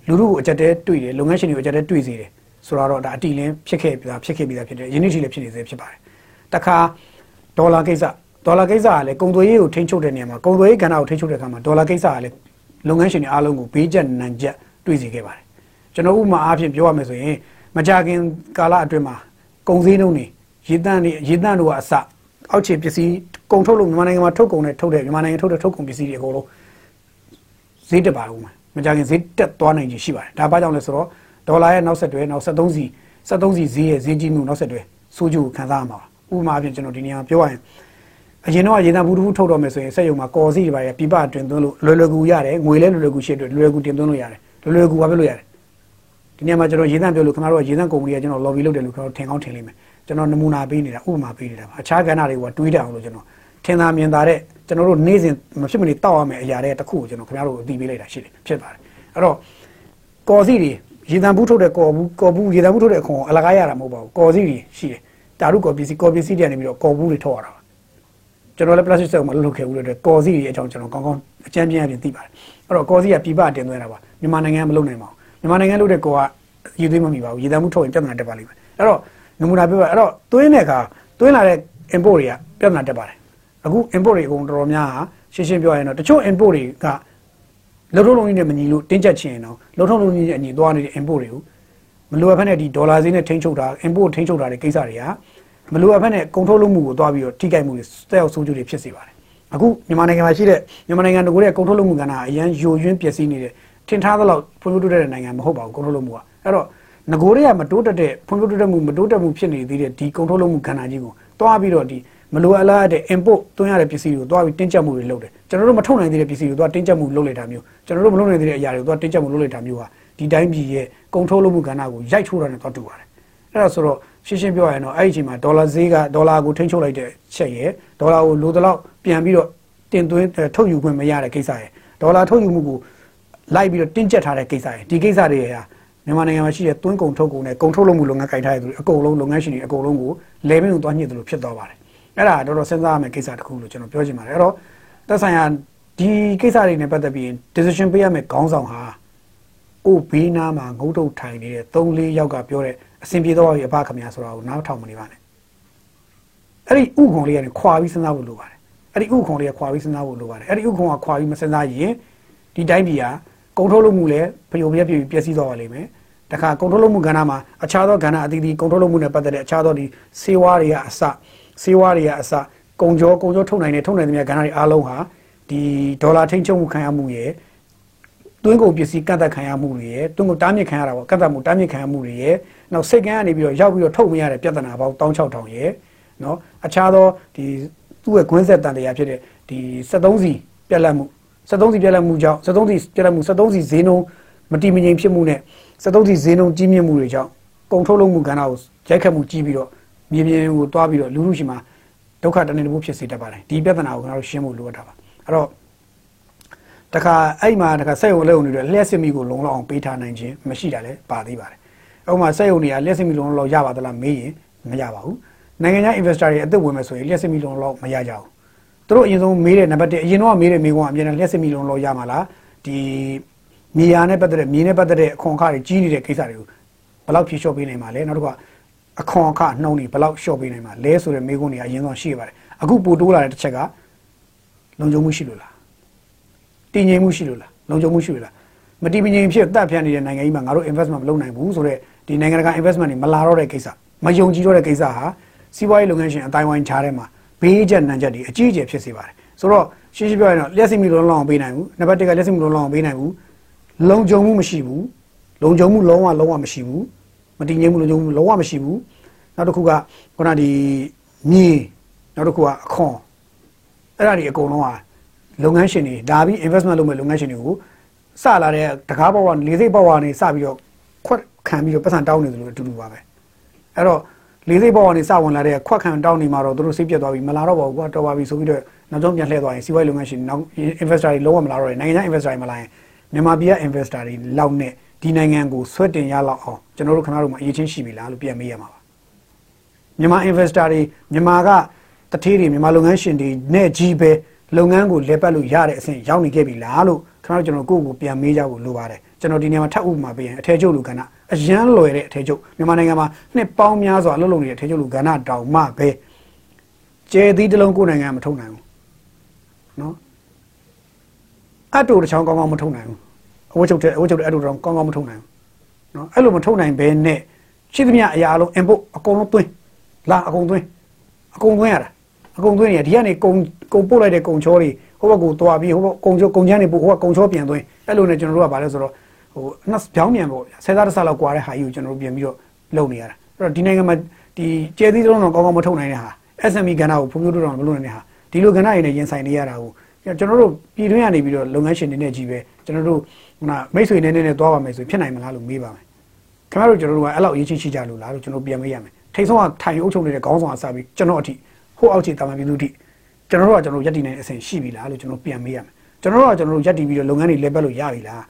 လူလူကိုအကြက်တဲတွေ့တယ်လုပ်ငန်းရှင်တွေကိုအကြက်တဲတွေ့စေတယ် ဆိုတော့ဒါအတီလင်းဖြစ်ခဲ့ပြီးသားဖြစ်ခဲ့ပြီးသားဖြစ်တယ်ယနေ့ထိလည်းဖြစ်နေသေးဖြစ်ပါတယ်တခါဒေါ်လာကိစ္စဒေါ်လာကိစ္စကလည်းကုန်သွယ်ရေးကိုထိန်းချုပ်တဲ့နေရာမှာကုန်သွယ်ရေးကဏ္ဍကိုထိန်းချုပ်တဲ့အခါမှာဒေါ်လာကိစ္စကလည်းလုပ်ငန်းရှင်တွေအားလုံးကိုဘေးကျနံကျက်တွေ့စေခဲ့ပါတယ်ကျွန်တော်ဥပမာအားဖြင့်ပြောရမယ်ဆိုရင်မကြခင်ကာလအတွင်းမှာကုန်စည်နှုန်းတွေရေတန့်တွေရေတန့်တို့ကအစအောက်ခြေပစ္စည်းကုန်ထုတ်လို့မြန်မာနိုင်ငံမှာထုတ်ကုန်နဲ့ထုတ်တဲ့မြန်မာနိုင်ငံထုတ်တဲ့ထုတ်ကုန်ပစ္စည်းတွေအကုန်လုံးဈေးတက်ပါဦးမှာမကြခင်ဈေးတက်သွားနိုင်ခြင်းရှိပါတယ်ဒါဘာကြောင့်လဲဆိုတော့ ဒေါ်လာရဲ့နောက်ဆက်တွဲနောက်73စီ73စီဈေးရဲ့ဈေးကြီးမှုနောက်ဆက်တွဲစိုးကျိုးကိုခံစားရမှာပါဥပမာအဖြစ်ကျွန်တော်ဒီနေရာပြောရရင်အရင်တော့ရေတံဘူးတူထုတ်တော့မယ်ဆိုရင်စက်ရုံမှာကော်စီတွေပါရပြပတွင်သွင်းလို့လွယ်လွယ်ကူရတယ်ငွေလဲလွယ်လွယ်ကူရှိတဲ့လွယ်လွယ်ကူတင်သွင်းလို့ရတယ်လွယ်လွယ်ကူပါပဲလို့ရတယ်ဒီနေရာမှာကျွန်တော်ရေတံပြောလို့ခင်ဗျားတို့ကရေတံကုမ္ပဏီကကျွန်တော် lobby လုပ်တယ်လို့ခင်ဗျားတို့ထင်ကောင်းထင်လိမ့်မယ်ကျွန်တော်နမူနာပေးနေတာဥပမာပေးနေတာပါအခြားကဏ္ဍတွေကတွေးတတ်အောင်လို့ကျွန်တော်ထင်သာမြင်သာတဲ့ကျွန်တော်တို့နေ့စဉ်မဖြစ်မနေတောက်ရမယ့်အရာတွေတခုကိုကျွန်တော်ခင်ဗျားတို့အသိပေးလိုက်တာရှိတယ်ဖြစ်ပါတယ်အဲ့တော့ကော်စီတွေ ရေတံဘူးထုတ်တဲ့ကော်ဘူးကော်ဘူးရေတံဘူးထုတ်တဲ့အခွန်အလကားရတာမဟုတ်ပါဘူးကော်စီတွေရှိတယ်တာရုကော်ပစ္စည်းကော်ပစ္စည်းတွေကနေပြီးတော့ကော်ဘူးတွေထုတ်ရတာပါကျွန်တော်လည်း plastic ဆက်မလုပ်ခဲ့ဘူးလို့ကော်စီတွေအကြောင်းကျွန်တော်ကောင်းကောင်းအကြမ်းပြင်းအပြင်သိပါတယ်အဲ့တော့ကော်စီကပြပတင်သွင်းတာပါမြန်မာနိုင်ငံကမလုပ်နိုင်ပါဘူးမြန်မာနိုင်ငံလုပ်တဲ့ကော်ကရေသွင်းမမီပါဘူးရေတံဘူးထုတ်ရင်ပြဿနာတက်ပါလိမ့်မယ်အဲ့တော့နမူနာပြပါအဲ့တော့သွင်းတဲ့အခါသွင်းလာတဲ့ import တွေကပြဿနာတက်ပါတယ်အခု import တွေအကုန်တော်တော်များဟာရှင်းရှင်းပြောရရင်တော့တချို့ import တွေက လုံထုံးလုံးကြီးနဲ့မညီလို့တင်းကျပ်ချင်ရင်တော့လုံထုံးလုံးကြီးနဲ့အညီသွားနေတဲ့ import တွေကိုမလိုအပ်ဖက်နဲ့ဒီဒေါ်လာဈေးနဲ့ထိန်းချုပ်တာ import ထိန်းချုပ်တာတွေကိစ္စတွေကမလိုအပ်ဖက်နဲ့ကုန်ထုတ်လုပ်မှုကိုသွားပြီးတော့ထိခိုက်မှုတွေတက်ရောက်ဆုံးကျိုးတွေဖြစ်စေပါတယ်အခုမြန်မာနိုင်ငံမှာရှိတဲ့မြန်မာနိုင်ငံတကူတဲ့ကုန်ထုတ်လုပ်မှုကဏ္ဍအရန်ယိုယွင်းပျက်စီးနေတယ်ထင်ထားသလောက်ဖွံ့ဖြိုးတိုးတက်တဲ့နိုင်ငံမဟုတ်ပါဘူးကုန်ထုတ်လုပ်မှုကအဲ့တော့ငကိုတွေကမတိုးတက်တဲ့ဖွံ့ဖြိုးတိုးတက်မှုမတိုးတက်မှုဖြစ်နေသေးတဲ့ဒီကုန်ထုတ်လုပ်မှုကဏ္ဍကြီးကိုတွားပြီးတော့ဒီ မလိုအပ်လားတဲ့ import သွင်းရတဲ့ပစ္စည်းတွေကိုတွားပြီးတင်းကျပ်မှုတွေလုပ်တယ်ကျွန်တော်တို့မထုတ်နိုင်သေးတဲ့ပစ္စည်းတွေကိုတွားတင်းကျပ်မှုလုပ်လိုက်တာမျိုးကျွန်တော်တို့မလုပ်နိုင်သေးတဲ့အရာတွေကိုတွားတင်းကျပ်မှုလုပ်လိုက်တာမျိုးဟာဒီတိုင်းပြည်ရဲ့ကုန်ထုတ်လုပ်မှုကဏ္ဍကိုရိုက်ချိုးတာနဲ့တွားတူပါတယ်အဲ့ဒါဆိုတော့ရှင်းရှင်းပြောရရင်တော့အဲ့ဒီအချိန်မှာဒေါ်လာဈေးကဒေါ်လာကိုထိန်းချုပ်လိုက်တဲ့ချက်ရယ်ဒေါ်လာကိုလိုသလောက်ပြန်ပြီးတော့တင်သွင်းထုတ်ယူခွင့်မရတဲ့ကိစ္စရယ်ဒေါ်လာထုတ်ယူမှုကိုလိုက်ပြီးတော့တင်းကျပ်ထားတဲ့ကိစ္စရယ်ဒီကိစ္စတွေဟာမြန်မာနိုင်ငံမှာရှိတဲ့သွင်းကုန်ထုတ်ကုန်နဲ့ကုန်ထုတ်လုပ်မှုလုပ်ငန်းကင်ထားတဲ့သူတွေအကုန်လုံးလုပ်ငန်းရှင်တွေအကုန်လုံးကိုလေဘင်းကိုသွားညှစ်တယ်လို့ဖြစ်သွားပါတယ် အဲ့ဒါတော့တော်စဉ်းစားရမယ့်ကိစ္စတစ်ခုလို့ကျွန်တော်ပြောချင်ပါတယ်အဲ့တော့သက်ဆိုင်ရာဒီကိစ္စတွေနဲ့ပတ်သက်ပြီး decision ပေးရမယ့်ခေါင်းဆောင်ဟာအိုဘေးနားမှာငုတ်တုတ်ထိုင်နေတဲ့၃၄ယောက်ကပြောတဲ့အစဉ်ပြေတော့ရအဘခမရဆိုတာကိုနားထောင်မနေပါနဲ့အဲ့ဒီဥခုံလေးကနေခွာပြီးစဉ်းစားဖို့လိုပါတယ်အဲ့ဒီဥခုံလေးကခွာပြီးစဉ်းစားဖို့လိုပါတယ်အဲ့ဒီဥခုံကခွာပြီးမစဉ်းစားရင်ဒီတိုင်းပြည်ဟာကုန်ထုတ်လုပ်မှုလည်းဖျော်ပြက်ပြည့်ပျက်စီးသွားပါလိမ့်မယ်တခါကုန်ထုတ်လုပ်မှုကဏ္ဍမှာအခြားသောကဏ္ဍအသီးသီးကုန်ထုတ်လုပ်မှုနဲ့ပတ်သက်တဲ့အခြားသောဒီစေဝါတွေကအစ စေဝါတွေကအစကုန်ကြောကုန်ကြောထုတ်နိုင်တဲ့ထုတ်နိုင်တဲ့ကဏ္ဍတွေအားလုံးဟာဒီဒေါ်လာထိန်းချုပ်မှုခံရမှုရဲ့တွင်းကုန်ပစ္စည်းကန့်သက်ခံရမှုတွေရဲ့တွင်းကုန်တားမြစ်ခံရတာပေါ့ကန့်သက်မှုတားမြစ်ခံရမှုတွေရဲ့နောက်စိတ်ကန်းကနေပြီးတော့ရောက်ပြီးတော့ထုတ်မရတဲ့ပြဿနာပေါင်း16000ရဲ့နော်အခြားသောဒီသူ့ရဲ့ကွင်းဆက်တန်တရားဖြစ်တဲ့ဒီ73စီပြက်လက်မှု73စီပြက်လက်မှုကြောင့်73စီပြက်လက်မှု73စီဈေးနှုန်းမတိမငြိမ်ဖြစ်မှုနဲ့73စီဈေးနှုန်းကြီးမြင့်မှုတွေကြောင့်ကုန်ထုတ်လုပ်မှုကဏ္ဍကိုရိုက်ခတ်မှုကြီးပြီးတော့ မြေပြင်ကိုတွားပြီးတော့လူလူရှိမှာဒုက္ခတနေတမှုဖြစ်စေတတ်ပါတယ်ဒီပြဿနာကိုကျွန်တော်တို့ရှင်းဖို့လိုအပ်တာပါအဲ့တော့တခါအဲ့မှာတခါစက်ရုံလက်ရုံတွေလျှက်စစ်မိကိုလုံလောက်အောင်ပေးထားနိုင်ခြင်းမရှိတာလည်းပါသေးပါတယ်။ဥပမာစက်ရုံတွေကလျှက်စစ်မိလုံလောက်ရပါသလားမေးရင်မရပါဘူး။နိုင်ငံခြား investor တွေအသက်ဝင်မယ်ဆိုရင်လျှက်စစ်မိလုံလောက်မရကြဘူး။သူတို့အရင်ဆုံးမေးတဲ့နံပါတ်1အရင်တော့မေးတဲ့မေးခွန်းကအမြဲတမ်းလျှက်စစ်မိလုံလောက်ရမှာလား။ဒီမြေယာနဲ့ပတ်သက်တဲ့မြေနဲ့ပတ်သက်တဲ့အခွန်အခါတွေကြီးနေတဲ့ကိစ္စတွေကိုဘယ်လောက်ဖြေလျှော့ပေးနိုင်မှာလဲ။နောက်တစ်ခါ အခွန်အခနှုံးတွေဘယ်လောက်လျှော့ပေးနိုင်မှာလဲဆိုတဲ့မေးခွန်းတွေကအရင်ဆုံးရှိပါတယ်။အခုပိုတိုးလာတဲ့တစ်ချက်ကလုံခြုံမှုရှိလို့လားတည်ငြိမ်မှုရှိလို့လားလုံခြုံမှုရှိလို့လားမတည်မငြိမ်ဖြစ်တပ်ဖြန့်နေတဲ့နိုင်ငံကြီးမှာငါတို့ investment မလုပ်နိုင်ဘူးဆိုတော့ဒီနိုင်ငံတကာ investment တွေမလာတော့တဲ့ကိစ္စမယုံကြည်တော့တဲ့ကိစ္စဟာစီးပွားရေးလုပ်ငန်းရှင်အတိုင်းဝိုင်းချားထဲမှာဘေးကျက်နံကျက်တွေအကြီးအကျယ်ဖြစ်စေပါတယ်ဆိုတော့ရှင်းရှင်းပြောရရင်တော့လျှက်စီမီလုံးလောင်းပေးနိုင်ဘူးနံပါတ်1ကလျှက်စီမီလုံးလောင်းပေးနိုင်ဘူးလုံခြုံမှုမရှိဘူးလုံခြုံမှုလုံးဝလုံးဝမရှိဘူး မတည်ငြိမ်မှုလုံခြုံမှုလုံးဝမရှိဘူးနောက်တစ်ခုကခုနဒီမြေနောက်တစ်ခုကအခွန်အဲ့ဒါတွေအကုန်လုံးဟာလုပ်ငန်းရှင်တွေဒါပြီး investment လုပ်မဲ့လုပ်ငန်းရှင်တွေကိုစလာတဲ့တကားဘောကနေလေးစိတ်ဘောကနေစပြီးတော့ခွက်ခံပြီးတော့ပတ်စံတောင်းနေတယ်လို့အတူတူပါပဲအဲ့တော့လေးစိတ်ဘောကနေစဝင်လာတဲ့ခွက်ခံတောင်းနေမှာတော့သူတို့စိတ်ပြတ်သွားပြီမလာတော့ပါဘူးကွာတော်ပါပြီဆိုပြီးတော့နောက်ဆုံးပြန်လှည့်သွားရင်စီးပွားရေးလုပ်ငန်းရှင်နောက် investor တွေလုံးဝမလာတော့ဘူးနိုင်ငံခြား investor တွေမလာရင်မြန်မာပြည်က investor တွေလောက်နဲ့ ဒီနိုင်ငံကိုဆွဲတင်ရလောက်အောင်ကျွန်တော်တို့ခင်ဗျားတို့မှာအရေးချင်းရှိပြီလားလို့ပြန်မေးရမှာပါမြန်မာ investor တွေမြန်မာကတထေးတွေမြန်မာလုပ်ငန်းရှင်တွေနဲ့ကြီးပဲလုပ်ငန်းကိုလဲပတ်လို့ရတဲ့အဆင့်ရောက်နေခဲ့ပြီလားလို့ခင်ဗျားတို့ကျွန်တော်ကိုယ့်ကိုပြန်မေးကြဖို့လိုပါတယ်ကျွန်တော်ဒီနေရာမှာထပ်ဥပမာပေးရင်အထည်ချုပ်လူကဏ္ဍအရန်လွယ်တဲ့အထည်ချုပ်မြန်မာနိုင်ငံမှာနှစ်ပေါင်းများစွာအလုပ်လုပ်နေတဲ့အထည်ချုပ်လူကဏ္ဍတောင်မှပဲကျဲသီးတစ်လုံးကိုယ်နိုင်ငံမထုတ်နိုင်ဘူးနော်အတူတစ်ချောင်းကောင်းကောင်းမထုတ်နိုင်ဘူး အဝတ်ချုပ်တဲ့အဝတ်ချုပ်တဲ့အတူတောင်ကောင်းကောင်းမထုတ်နိုင်ဘူးနော်အဲ့လိုမထုတ်နိုင်ဘဲနဲ့ရှိသမျှအရာအလုံး input အကုန်လုံးသွင်းလာအကုန်သွင်းအကုန်သွင်းရတာအကုန်သွင်းနေဒီကနေကုံကုံပို့လိုက်တဲ့ကုံချောတွေဟိုဘက်ကိုတွားပြီးဟိုဘက်ကုံချောကုံချမ်းတွေပို့ဟိုဘက်ကုံချောပြန်သွင်းအဲ့လိုနဲ့ကျွန်တော်တို့ကဗာလဲဆိုတော့ဟိုနှစ်ပြောင်းမြန်ပေါ့ဆယ်သားတစ်ဆလောက်ကွာတဲ့ဟာကြီးကိုကျွန်တော်တို့ပြန်ပြီးတော့လုပ်နေရတာအဲ့တော့ဒီနိုင်ငံမှာဒီကျဲသီးတုံးတော့ကောင်းကောင်းမထုတ်နိုင်တဲ့ဟာ SME ကဏ္ဍကိုဖွံ့ဖြိုးတိုးတော့မလုပ်နိုင်တဲ့ဟာဒီလိုကဏ္ဍတွေနဲ့ရင်ဆိုင်နေရတာကိုကျွန်တော်တို့ပြည်တွင်းကနေပြီးတော့လုပ်ငန်းရှင်တွေနဲ့ကြီးပဲကျွန်တော်တို့ ဟိုမိတ်ဆွေနဲ့နဲ့သွားပါမယ်ဆိုဖြစ်နိုင်မလားလို့မေးပါမယ်ခင်ဗျားတို့ကျွန်တော်တို့ကအဲ့လောက်အရေးကြီးရှိကြလို့လားလို့ကျွန်တော်ပြန်မေးရမယ်ထိတ်ဆုံးကထိုင်အုပ်ချုပ်နေတဲ့ခေါင်းဆောင်အစပြီးကျွန်တော်အထိဟိုအောက်ခြေတာမန်ပြည်သူတိကျွန်တော်တို့ကကျွန်တော်ရက်တည်နေတဲ့အဆင့်ရှိပြီလားလို့ကျွန်တော်ပြန်မေးရမယ်ကျွန်တော်တို့ကကျွန်တော်တို့ရက်တည်ပြီးတော့လုပ်ငန်းတွေလဲပတ်လို့ရပြီလား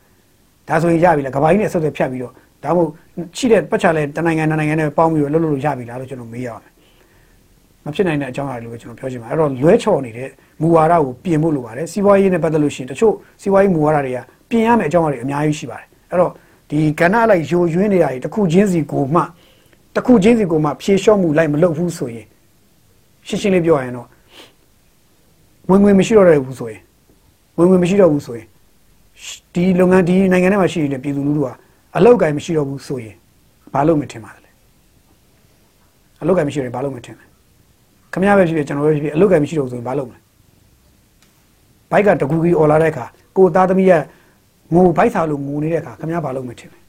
ဒါဆိုရင်ရပြီလားကဘာကြီးနဲ့ဆက်သွယ်ဖြတ်ပြီးတော့ဒါမှမဟုတ်ရှိတဲ့ပတ်ချလဲတနိုင်ငံနိုင်ငံနဲ့ပေါင်းပြီးတော့လှုပ်လို့ရပြီလားလို့ကျွန်တော်မေးရအောင်မဖြစ်နိုင်တဲ့အကြောင်းအရာတွေလို့ပဲကျွန်တော်ပြောချင်ပါတယ်အဲ့တော့လွဲချော်နေတဲ့မူဝါဒကိုပြင်ဖို့လိုပါတယ်စီးပွားရေးနဲ့ပတ်သက်လို့ရှိရင်တချို့စီးပွားရေးမူဝါဒတွေက ပြင်ရမယ့်အကြောင်းအရာတွေအများကြီးရှိပါတယ်အဲ့တော့ဒီကဏ္ဍလိုက်ယိုယွင်းနေတာတွေတစ်ခုချင်းစီကိုမှတစ်ခုချင်းစီကိုမှဖြေလျှော့မှုလိုက်မလုပ်ဘူးဆိုရင်ရှင်းရှင်းလေးပြောရရင်တော့ဝင်ငွေမရှိတော့တဲ့ဘူးဆိုရင်ဝင်ငွေမရှိတော့ဘူးဆိုရင်ဒီလုပ်ငန်းဒီနိုင်ငံထဲမှာရှိနေတဲ့ပြည်သူလူထုကအလောက်ကိုင်းမရှိတော့ဘူးဆိုရင်ဘာလို့မထင်ပါလဲအလောက်ကိုင်းမရှိရင်ဘာလို့မထင်လဲခမရပဲဖြစ်ဖြစ်ကျွန်တော်ပဲဖြစ်ဖြစ်အလောက်ကိုင်းမရှိတော့ဆိုရင်ဘာလုပ်မလဲဘိုက်ကတကူကြီးអော်လာတဲ့အခါကိုသားသမီးရဲ့ ငိုဘိုက်စာလို့ငိုနေတဲ့အခါခမရဘာလုပ်မထင်လဲ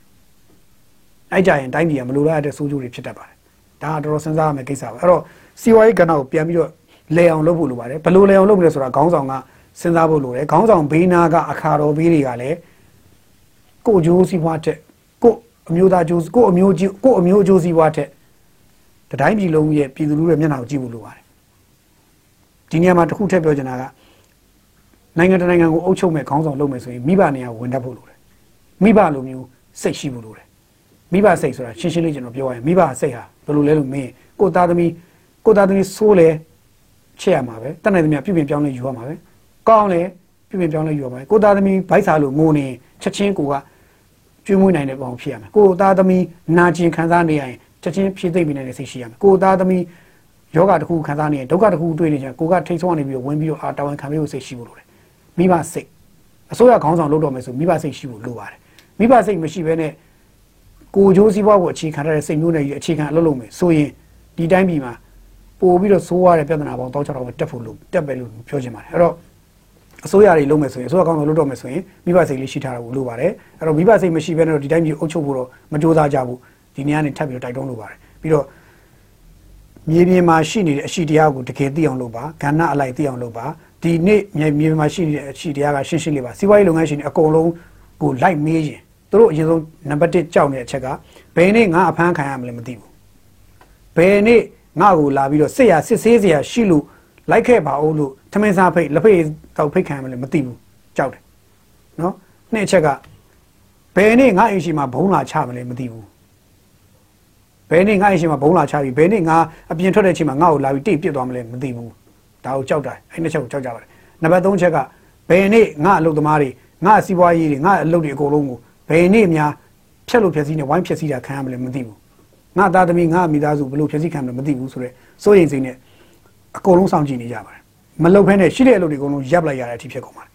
အဲ့ကြရင်တိုင်းပြည်ကမလိုလားတဲ့စိုးကျိုးတွေဖြစ်တတ်ပါတယ်ဒါကတော်တော်စဉ်းစားရမယ့်ကိစ္စပါအဲ့တော့စီဝါရေးကဏ္ဍကိုပြန်ပြီးတော့လဲအောင်လုပ်ဖို့လိုပါတယ်ဘယ်လိုလဲအောင်လုပ်မလဲဆိုတာခေါင်းဆောင်ကစဉ်းစားဖို့လိုတယ်ခေါင်းဆောင်ဘေးနာကအခါတော်ဘေးတွေကလည်းကိုအကျိုးစီးပွားတဲ့ကိုအမျိုးသားကျိုးကိုအမျိုးကြီးကိုအမျိုးအကျိုးစီးပွားတဲ့တတိုင်းပြည်လုံးရဲ့ပြည်သူလူထုရဲ့မျက်နှာကိုကြည့်ဖို့လိုပါတယ်ဒီနေရာမှာတစ်ခုထည့်ပြောချင်တာက နိုင်ငံတနိုင်ငံကိုအုပ်ချုပ်မဲ့ခေါင်းဆောင်လုပ်မယ်ဆိုရင်မိဘနေရာကိုဝင်တတ်ဖို့လိုတယ်မိဘလိုမျိုးစိတ်ရှိဖို့လိုတယ်မိဘစိတ်ဆိုတာရှင်းရှင်းလေးကျွန်တော်ပြောရရင်မိဘစိတ်ဟာဘယ်လိုလဲလို့မင်းကိုသားသမီးကိုသားသမီးဆိုးလဲချက်ရမှာပဲတတ်နိုင်သမျှပြုပြင်ပြောင်းလဲယူရမှာပဲကောင်းလဲပြုပြင်ပြောင်းလဲယူရမှာပဲကိုသားသမီးဗိုက်စာလို့ငိုနေချက်ချင်းကိုကကျွေးမွေးနိုင်တဲ့ပုံဖြစ်ရမယ်ကိုသားသမီးနာကျင်ခံစားနေရရင်ချက်ချင်းဖြည့်သိမ့်ပြီးနိုင်တဲ့စိတ်ရှိရမယ်ကိုသားသမီးယောဂတစ်ခုခံစားနေရင်ဒုက္ခတစ်ခုတွေ့နေချင်ကိုကထိတ်ဆုံးနေပြီးတော့ဝင်ပြီးတော့အာတာဝန်ခံပြီးလို့စိတ်ရှိဖို့လိုတယ် မိဘစိတ်အစိုးရခေါင်းဆောင်လုပ်တော့မယ်ဆိုမိဘစိတ်ရှိဖို့လိုပါတယ်မိဘစိတ်မရှိဘဲနဲ့ကိုကြိုးစည်းပွားကိုအခြေခံထားတဲ့စိတ်မျိုးနဲ့အခြေခံအလုပ်လုပ်မယ်ဆိုရင်ဒီတိုင်းပြည်မှာပို့ပြီးတော့ဆိုးရတဲ့ပြဿနာပေါင်းတောက်ချတော့တက်ဖို့လို့တက်ပဲလို့ပြောချင်ပါတယ်အဲ့တော့အစိုးရတွေလုပ်မယ်ဆိုရင်အစိုးရကောင်းဆောင်လုပ်တော့မယ်ဆိုရင်မိဘစိတ်လေးရှိထားတာကိုလိုပါတယ်အဲ့တော့မိဘစိတ်မရှိဘဲနဲ့တော့ဒီတိုင်းပြည်အုပ်ချုပ်ဖို့တော့မကြိုးစားကြဘူးဒီနေ့ကနေထပ်ပြီးတော့တိုက်တွန်းလိုပါတယ်ပြီးတော့မြေပြင်မှာရှိနေတဲ့အရှိတရားကိုတကယ်သိအောင်လုပ်ပါကဏ္ဍအလိုက်သိအောင်လုပ်ပါ ဒီနေ့မြေမြေပြင်မှာရှိနေတဲ့အရှိတရားကရှင်းရှင်းလေးပါစီးပွားရေးလုပ်ငန်းရှင်တွေအကုန်လုံးကိုလိုက်မေးရင်သူတို့အရင်ဆုံးနံပါတ်1ကြောက်နေတဲ့အချက်ကဘယ်နေ့ငါအဖမ်းခံရမလဲမသိဘူးဘယ်နေ့ငါ့ကိုလာပြီးတော့စစ်ရစစ်ဆေးစရာရှိလို့လိုက်ခဲ့ပါဦးလို့ထမင်းစားဖိတ်လက်ဖိတ်တော့ဖိတ်ခံရမလဲမသိဘူးကြောက်တယ်နော်နှစ်အချက်ကဘယ်နေ့ငါအိမ်ရှိမှာဘုံလာချမလဲမသိဘူးဘယ်နေ့ငါအိမ်ရှိမှာဘုံလာချပြီးဘယ်နေ့ငါအပြင်ထွက်တဲ့အချိန်မှာငါ့ကိုလာပြီးတိတ်ပစ်သွားမလဲမသိဘူး ဒါကိုကြောက်တာအဲ့နှစ်ချက်ကိုကြောက်ကြပါတယ်နံပါတ်3ချက်ကဘယ်နေ့ငါအလုပ်သမားတွေငါစီးပွားရေးတွေငါအလုပ်တွေအကုန်လုံးကိုဘယ်နေ့များဖြက်လို့ဖြက်စီးနေဝိုင်းဖြက်စီးတာခံရမလဲမသိဘူးငါသားသမီးငါမိသားစုဘလို့ဖြက်စီးခံမလဲမသိဘူးဆိုတော့စိုးရိမ်စိတ်နဲ့အကုန်လုံးစောင့်ကြည့်နေကြပါတယ်မလုပ်ဖဲနဲ့ရှိတဲ့အလုပ်တွေအကုန်လုံးရပ်လိုက်ရတဲ့အထိဖြစ်ကုန်ပါတယ်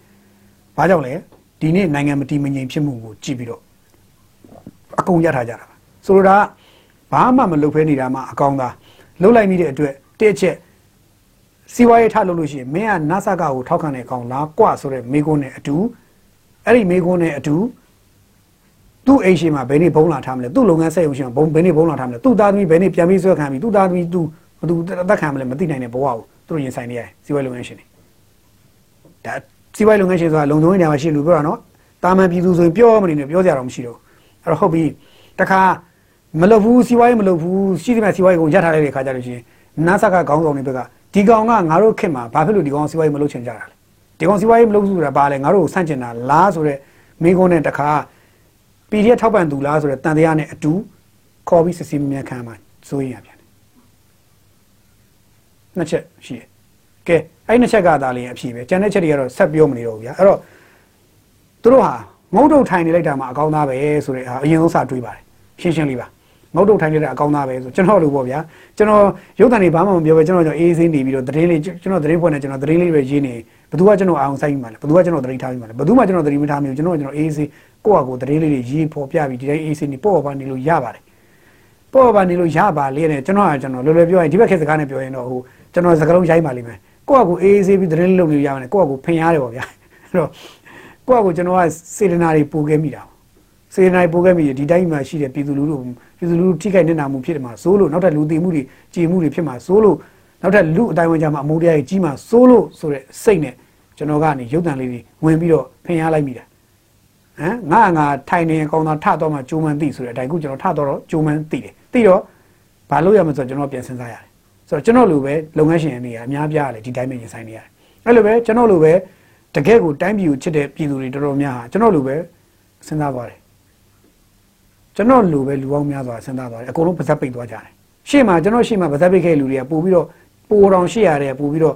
ဘာကြောင့်လဲဒီနေ့နိုင်ငံမတည်မငြိမ်ဖြစ်မှုကိုကြည့်ပြီးတော့အကုန်ရထားကြတာပါဆိုလိုတာဘာမှမလုပ်ဖဲနေတာမှအကောင်းသားလှုပ်လိုက်မိတဲ့အတွက်တစ်ချက် စီဝါရေးထလုပ်လို့ရှိရင်မင်းကနာဆာကကိုထောက်ခံတဲ့အကောင်လားကွဆိုတဲ့မိကုန်းနဲ့အတူအဲ့ဒီမိကုန်းနဲ့အတူသူ့အိမ်ရှိမှာဘယ်နေ့ဘုံလာထားမလဲသူ့လုပ်ငန်းဆက်ရုံရှိမှာဘုံဘယ်နေ့ဘုံလာထားမလဲသူ့သားသမီးဘယ်နေ့ပြန်ပြီးဆွဲခံပြီသူ့သားသမီးသူဘသူအသက်ခံမလဲမသိနိုင်တဲ့ဘဝကိုသူတို့ရင်ဆိုင်နေရတယ်စီဝါရေးလုပ်ငန်းရှင်တွေဒါစီးပွားရေးလုပ်ငန်းရှင်ဆိုတာလုံခြုံရေးနေရာမှာရှိလူပြောတာနော်တာမန်ပြည်သူဆိုရင်ပြောမနေနဲ့ပြောကြရတော့မရှိတော့အဲ့တော့ဟုတ်ပြီတခါမလုပ်ဘူးစီးပွားရေးမလုပ်ဘူးရှိသမျှစီးပွားရေးကိုရပ်ထားလိုက်တဲ့ခါကျလို့ရှိရင်နာဆာကခေါင်းဆောင်တွေဘက်က ဒီကောင်ကငါတို့ခင်မှာဘာဖြစ်လို့ဒီကောင်စီးပွားရေးမလုပ်ချင်ကြတာလဲဒီကောင်စီးပွားရေးမလုပ်ဘူးဆိုတာဘာလဲငါတို့ကိုဆန့်ကျင်တာလားဆိုတော့မိကုန်းနဲ့တခါ PDF ထောက်ပံ့သူလားဆိုတော့တန်တရားနဲ့အတူခေါ်ပြီးစစ်စစ်မြန်ခံမှာစိုးရင်ရပြန်တယ်နှစ်ချက်ရှိတယ်ကဲအဲ့နှစ်ချက်ကသာလျင်အဖြစ်ပဲကျန်တဲ့ချက်တွေကတော့ဆက်ပြောမနေတော့ဘူးဗျာအဲ့တော့သူတို့ဟာငုတ်တုတ်ထိုင်နေလိုက်တာမှအကောင်းသားပဲဆိုတဲ့ဟာအရင်ဆုံးစတွေးပါတယ်ရှင်းရှင်းလေးပါ ငုတ်တုတ်ထိုင်နေတဲ့အကောင်းသားပဲဆိုကျွန်တော်လို့ပေါ့ဗျာကျွန်တော်ရုပ်တံတွေဘာမှမပြောပဲကျွန်တော်ကျွန်တော်အေးအေးစင်းနေပြီးတော့သတင်းလေးကျွန်တော်သတင်းဖွဲ့နေကျွန်တော်သတင်းလေးပဲရေးနေဘယ်သူကကျွန်တော်အောင်ဆိုင်မှာလဲဘယ်သူကကျွန်တော်သတင်းထားပြီးမှာလဲဘယ်သူမှကျွန်တော်သတင်းမထားမိဘူးကျွန်တော်ကျွန်တော်အေးအေးစင်းကိုယ့်အကိုသတင်းလေးတွေရေးဖော်ပြပြီးဒီတိုင်းအေးအေးစင်းနေပေါ့ပါနေလို့ရပါတယ်ပေါ့ပါနေလို့ရပါလေနဲ့ကျွန်တော်ကကျွန်တော်လွယ်လွယ်ပြောရင်ဒီဘက်ခေတ်စကားနဲ့ပြောရင်တော့ဟိုကျွန်တော်စကားလုံးရိုက်ပါလိမ့်မယ်ကိုယ့်အကူအေးအေးဆေးပြီးသတင်းလေးလုပ်နေရမယ်ကိုယ့်အကူဖင်ရတယ်ပေါ့ဗျာအဲ့တော့ကိုယ့်အကူကျွန်တော်ကစေတနာတွေပို့ခဲ့မိတာစေတနာတွေပို့ခဲ့မိဒီတိုင်းမှာရှိတဲ့ပြည်သူလူထု ပြည်သူလူထုထိခိုက်နေတာမှုဖြစ်တယ်မှာစိုးလို့နောက်ထပ်လူတည်မှုတွေကြည်မှုတွေဖြစ်မှာစိုးလို့နောက်ထပ်လူအတိုင်းဝန်ကြမှာအမုန်းတရားကြီးကြီးမှာစိုးလို့ဆိုတဲ့စိတ်နဲ့ကျွန်တော်ကနေရုပ်တံလေးတွေဝင်ပြီးတော့ဖင်ရလိုက်မိတာဟမ်ငါငါထိုင်နေအကောင်သားထတော့မှဂျိုးမန်သိဆိုတဲ့အတိုင်းခုကျွန်တော်ထတော့ဂျိုးမန်သိတယ်သိတော့ဘာလို့ရမလဲဆိုတော့ကျွန်တော်ပြန်စဉ်းစားရတယ်ဆိုတော့ကျွန်တော်လိုပဲလုပ်ငန်းရှင်တွေကအများပြားတယ်ဒီတိုင်းပဲရင်ဆိုင်နေရတယ်အဲ့လိုပဲကျွန်တော်လိုပဲတကယ့်ကိုတိုင်းပြည်ကိုချစ်တဲ့ပြည်သူတွေတော်တော်များဟာကျွန်တော်လိုပဲစဉ်းစားပါတယ် ကျွန်တော်လိုပဲလူပေါင်းများစွာစဉ်းစားသွားတယ်အကုန်လုံးပါဇက်ပိတ်သွားကြတယ်ရှေ့မှာကျွန်တော်ရှေ့မှာပါဇက်ပိတ်ခဲ့လူတွေကပို့ပြီးတော့ပိုတော်ရှေ့ရတယ်ပို့ပြီးတော့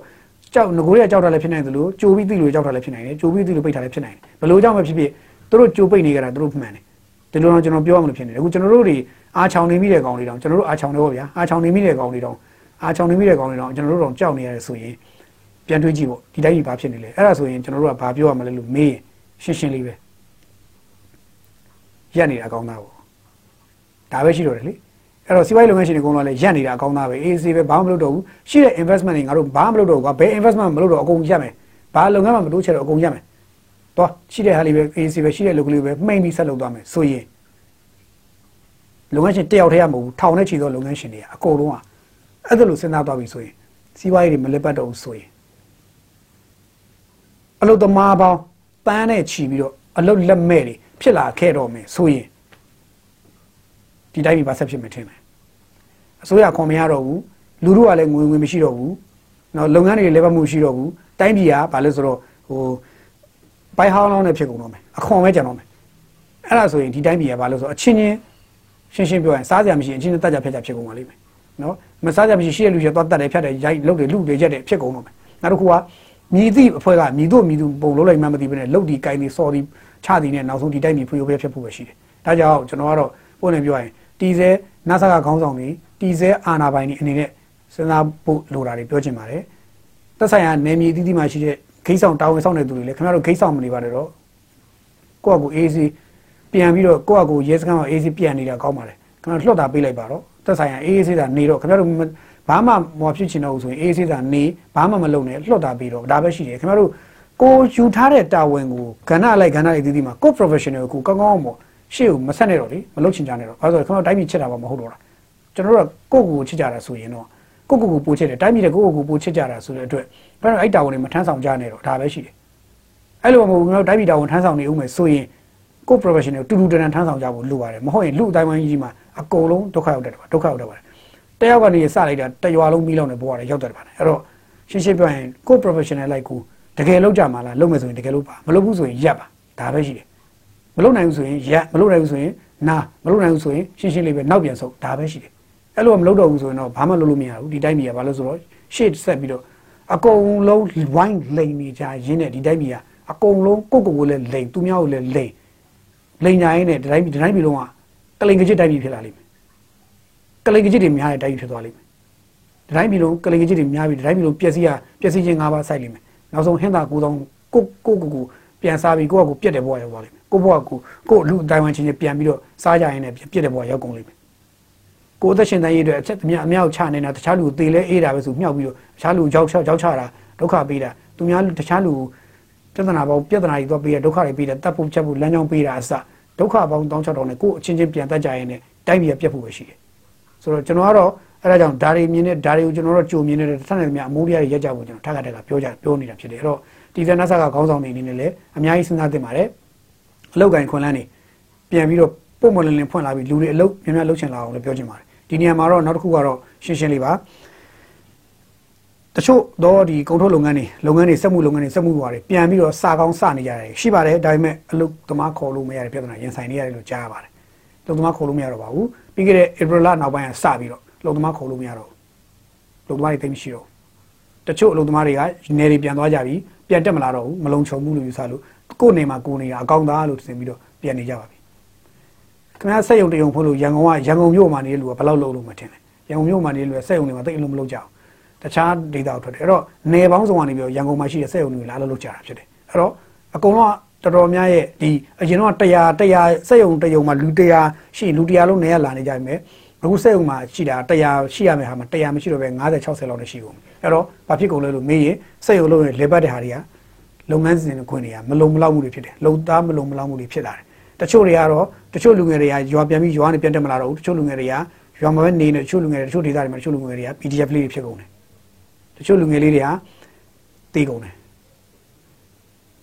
ကြောက်ငကိုတွေကကြောက်တာလည်းဖြစ်နိုင်တယ်လို့ကြိုပြီးသိလို့ကြောက်တာလည်းဖြစ်နိုင်တယ်ကြိုပြီးသိလို့ပိတ်တာလည်းဖြစ်နိုင်တယ်ဘယ်လိုကြောင့်ပဲဖြစ်ဖြစ်သူတို့ကြိုပိတ်နေကြတာသူတို့မှန်တယ်ဒီလိုတော့ကျွန်တော်ပြောရမလို့ဖြစ်နေတယ်အခုကျွန်တော်တို့တွေအားချောင်နေမိတဲ့ကောင်တွေတောင်ကျွန်တော်တို့အားချောင်နေပေါ့ဗျာအားချောင်နေမိတဲ့ကောင်တွေတောင်အားချောင်နေမိတဲ့ကောင်တွေတော့ကျွန်တော်တို့တော့ကြောက်နေရတယ်ဆိုရင်ပြန်တွေးကြည့်ပေါ့ဒီတိုင်းကြီးဘာဖြစ်နေလဲအဲ့ဒါဆိုရင်ကျွန်တော်တို့ကဘာပြောရမလဲလို့မေးရင်ရှင်းရှင်းလေးပဲရက်နေတာအကောင်းသားပေါ့ ဒါပဲရှိတော့တယ်လေအဲ့တော့စီးပွားရေးလုပ်ငန်းရှင်တွေအကုန်လုံးလည်းရက်နေတာအကောင်းသားပဲအေးဆေးပဲဘာမှမလုပ်တော့ဘူးရှိတဲ့ investment တွေငါတို့ဘာမှမလုပ်တော့ဘူးကွာဘယ် investment မလုပ်တော့အကုန်ရက်မယ်ဘာလုပ်ငန်းမှမတိုးချဲ့တော့အကုန်ရက်မယ်တော့ရှိတဲ့ဟာလေးပဲအေးဆေးပဲရှိတဲ့လုပ်ကလေးပဲမှိန်ပြီးဆက်လုပ်သွားမယ်ဆိုရင်လုပ်ငန်းရှင်တယောက်တည်းရမဟုတ်ဘူးထောင်နဲ့ချီသောလုပ်ငန်းရှင်တွေအကုန်လုံးကအဲ့ဒါလိုစဉ်းစားသွားပြီဆိုရင်စီးပွားရေးတွေမလက်ပတ်တော့ဘူးဆိုရင်အလုတ်သမားပေါင်းပန်းနဲ့ချီပြီးတော့အလုတ်လက်မဲ့တွေဖြစ်လာခဲ့တော့မယ်ဆိုရင် ဒီတိုင်းပြည်ပါဆက်ဖြစ်မယ်ထင်တယ်အစိုးရခွန်မရတော့ဘူးလူတို့ကလည်းငွေငွေမရှိတော့ဘူးနော်လုပ်ငန်းတွေလည်းပတ်မှုရှိတော့ဘူးတိုင်းပြည်ကဘာလဲဆိုတော့ဟိုဘိုင်ဟောင်းလောင်းနဲ့ဖြစ်ကုန်တော့မယ်အခွန်ပဲကြံတော့မယ်အဲ့ဒါဆိုရင်ဒီတိုင်းပြည်ကဘာလို့ဆိုအချင်းချင်းရှင်းရှင်းပြောရင်စားကြမရှိအချင်းချင်းတက်ကြဖြတ်ကြဖြစ်ကုန်ပါလိမ့်မယ်နော်မစားကြမရှိရှိရလူရသွားတက်တယ်ဖြတ်တယ်ရိုက်လုတ်တယ်လူတွေရက်တယ်ဖြစ်ကုန်တော့မယ်နောက်တစ်ခုကမြည်သည့်အဖွဲ့ကမြည်တို့မြည်သူပုံလုံးလိုက်မှမသိဘဲနဲ့လုတ်ဒီကိုင်းဒီစော်ဒီချသည်နဲ့နောက်ဆုံးဒီတိုင်းပြည်ဖွံ့ဖြိုးပဲဖြစ်ဖို့ပဲရှိတယ်ဒါကြောင့်ကျွန်တော်ကတော့ပုံနဲ့ပြောရင် တီစဲနာဆာကခေါင်းဆောင်တွေတီစဲအာနာပိုင်တွေအနေနဲ့စဉ်းစားဖို့လိုတာတွေပြောချင်ပါတယ်သက်ဆိုင်ရာနယ်မြေအသီးသီးမှာရှိတဲ့ဂိတ်ဆောင်တာဝန်ဆောင်တဲ့သူတွေလည်းခင်ဗျားတို့ဂိတ်ဆောင်မနေပါနဲ့တော့ကိုယ့်အကူအေးစီပြန်ပြီးတော့ကိုယ့်အကူရဲစခန်းမှာအေးစီပြန်နေတာကောင်းပါလေခင်ဗျားတို့လွှတ်တာပေးလိုက်ပါတော့သက်ဆိုင်ရာအေးစီတာနေတော့ခင်ဗျားတို့ဘာမှမဖြစ်ချင်တော့ဘူးဆိုရင်အေးစီတာနေဘာမှမလုပ်နဲ့လွှတ်တာပေးတော့ဒါပဲရှိတယ်ခင်ဗျားတို့ကိုယူထားတဲ့တာဝန်ကိုကဏ္ဍလိုက်ကဏ္ဍလိုက်အသီးသီးမှာကို professional ကိုကောင်းကောင်းပေါ့ ရှေ့ကိုမဆက်နဲ့တော့လေမလုပ်ချင်ကြနဲ့တော့အဲဆိုခင်ဗျားတို့တိုင်းပြည်ချစ်တာပါမဟုတ်တော့လားကျွန်တော်တို့ကကိုယ့်ကိုယ်ကိုချစ်ကြတာဆိုရင်တော့ကိုကိုကိုပို့ချစ်တယ်တိုင်းပြည်တဲ့ကိုကိုကိုပို့ချစ်ကြတာဆိုတဲ့အတွက်ဘယ်တော့အဲ့တာဝန်တွေမထမ်းဆောင်ကြနဲ့တော့ဒါပဲရှိတယ်အဲ့လိုမဟုတ်ဘူးကျွန်တော်တိုင်းပြည်တာဝန်ထမ်းဆောင်နေဦးမယ်ဆိုရင်ကို professional တူတူတန်တန်ထမ်းဆောင်ကြဖို့လိုပါတယ်မဟုတ်ရင်လူအတိုင်းဝိုင်းကြီးမှာအကုန်လုံးဒုက္ခရောက်တတ်တယ်ပါဒုက္ခရောက်တတ်ပါတယ်တယောက်ကနေစလိုက်တာတရွာလုံးမီးလောင်နေဘဝတွေရောက်တတ်ပါတယ်အဲ့တော့ရှင်းရှင်းပြောရင်ကို professional လိုက်ကိုတကယ်လောက်ကြမှာလားလုပ်မယ်ဆိုရင်တကယ်လို့ပါမလုပ်ဘူးဆိုရင်ရပ်ပါဒါပဲရှိတယ် မလုပ်နိုင်ဘူးဆိုရင်ရပ်မလုပ်နိုင်ဘူးဆိုရင်နာမလုပ်နိုင်ဘူးဆိုရင်ရှင်းရှင်းလေးပဲနောက်ပြန်ဆုတ်ဒါပဲရှိတယ်အဲ့လိုမလုပ်တော့ဘူးဆိုရင်တော့ဘာမှလုပ်လို့မရဘူးဒီတိုင်းပြည်ကဘာလို့ဆိုတော့ရှေ့ဆက်ပြီးတော့အကုန်လုံးဝိုင်းလိန်နေကြရင်းနဲ့ဒီတိုင်းပြည်ကအကုန်လုံးကိုယ့်ကိုယ်ကိုလည်းလိန်သူများကိုလည်းလိန်လိန်ညာရင်းနဲ့ဒီတိုင်းပြည်ဒီတိုင်းပြည်လုံးကကလိန်ကကြစ်တိုင်းပြည်ဖြစ်လာလိမ့်မယ်ကလိန်ကကြစ်တွေများတဲ့တိုင်းပြည်ဖြစ်သွားလိမ့်မယ်ဒီတိုင်းပြည်လုံးကလိန်ကကြစ်တွေများပြီးဒီတိုင်းပြည်လုံးပျက်စီးရပျက်စီးခြင်း၅ပါးစိုက်လိမ့်မယ်နောက်ဆုံးဟင်းသာကိုယ်ဆောင်ကိုကိုကိုကိုပြန်စားပြီးကိုယ့်အကူပြက်တဲ့ဘဝရောက်သွားလိမ့်မယ် ကိုယ့်ဘဝကိုကိုလူအတိုင်းဝန်းချင်းချင်းပြန်ပြီးတော့စားကြရင်းနဲ့ပြက်တဲ့ဘဝရောက်ကုန်လိမ့်မယ်ကိုယ်သက်ရှင်တဲ့ရေးအတွက်အချက်အများအများချနေတာတခြားလူသေလဲအေးတာပဲဆိုမြောက်ပြီးတော့တခြားလူကြောက်ချောက်ကြောက်ချတာဒုက္ခပေးတာသူများတခြားလူပြဿနာပေါင်းပြဿနာတွေတော့ပေးတယ်ဒုက္ခတွေပေးတယ်တပ်ဖို့ချက်ဖို့လမ်းကြောင်းပေးတာအစဒုက္ခပေါင်းတောင်းချတော့နဲ့ကိုယ်အချင်းချင်းပြန်တတ်ကြရင်လည်းတိုင်းပြည်ပြက်ဖို့ပဲရှိတယ်ဆိုတော့ကျွန်တော်ကတော့အဲဒါကြောင့်ဒါတွေမြင်တဲ့ဒါတွေကိုကျွန်တော်တို့ကြိုမြင်နေတဲ့တစ်ထက်နဲ့များအမိုးရရရက်ကြဖို့ကျွန်တော်ထပ်ခါတက်ကပြောကြပြောနေတာဖြစ်တယ်အဲ့တော့ဒီဇန်နဆာကခေါင်းဆောင်နေနေနဲ့လည်းအများကြီးစဉ်းစားသင့်ပါတယ် အလောက်ကင်ခွန်လန်းနေပြန်ပြီးတော့ပုံမလင်းလင်းဖွင့်လာပြီးလူတွေအလုပ်များများလုပ်ချင်လာအောင်လည်းပြောချင်ပါတယ်ဒီနေရာမှာတော့နောက်တစ်ခုကတော့ရှင်းရှင်းလေးပါတချို့တော့ဒီကုန်ထုတ်လုပ်ငန်းတွေလုပ်ငန်းတွေစက်မှုလုပ်ငန်းတွေစက်မှုတွေပြန်ပြီးတော့စာကောင်းစနေကြတယ်ရှိပါတယ်ဒါပေမဲ့အလုပ်သမားခေါ်လို့မရတဲ့ပြဿနာရင်ဆိုင်နေရတယ်လို့ကြားရပါတယ်အလုပ်သမားခေါ်လို့မရတော့ပါဘူးပြီးခဲ့တဲ့ April လနောက်ပိုင်းကစပြီးတော့အလုပ်သမားခေါ်လို့မရတော့ဘူးအလုပ်သမားတွေတိတ်မရှိတော့တချို့အလုပ်သမားတွေကနေတွေပြန်သွားကြပြီပြန်တက်မလာတော့ဘူးမလုံခြုံဘူးလို့ယူဆလို့ ကိုယ်နေမှာကိုယ်နေတာအကောင့်သားလို့ထင်ပြီးတော့ပြန်နေကြပါပြီခင်ဗျားစက်ရုံတရုံဖို့လို့ရန်ကုန်ကရန်ကုန်မြို့မှာနေတဲ့လူကဘယ်လောက်လုံလို့မထင်လဲရန်ကုန်မြို့မှာနေတဲ့လူကစက်ရုံတွေမှာတိတ်အလုံးမလုပ်ကြဘူးတခြားဒေသကိုထွက်တယ်အဲ့တော့နေပေါင်းစုံကနေပြီးတော့ရန်ကုန်မှာရှိတဲ့စက်ရုံတွေလာလို့လုပ်ကြတာဖြစ်တယ်အဲ့တော့အကုန်လုံးကတော်တော်များရဲ့ဒီအရင်တော့100 100စက်ရုံတရုံမှာလူ100ရှိလူ100လုံးနေရလာနေကြပြီမဲ့အခုစက်ရုံမှာရှိတာ100ရှိရမယ်ဟာမှာ100မရှိတော့ပဲ50 60လောက်နဲ့ရှိကုန်အဲ့တော့ဘာဖြစ်ကုန်လဲလို့မေးရင်စက်ရုံလုံးရဲ့လေပတ်တဲ့ဟာတွေက လုပ်ငန်းစဉ်ခွင့်တွေကမလုံမလောက်မှုတွေဖြစ်တယ်လုံသားမလုံမလောက်မှုတွေဖြစ်လာတယ်တချို့တွေကတော့တချို့လူငယ်တွေကရွာပြန်ပြီးရွာနေပြန်တက်မလာတော့ဘူးတချို့လူငယ်တွေကရွာမှာပဲနေနေတချို့လူငယ်တွေတချို့ဒေသတွေမှာတချို့လူငယ်တွေက PDF လေးတွေဖြစ်ကုန်တယ်တချို့လူငယ်လေးတွေကတေးကုန်တယ်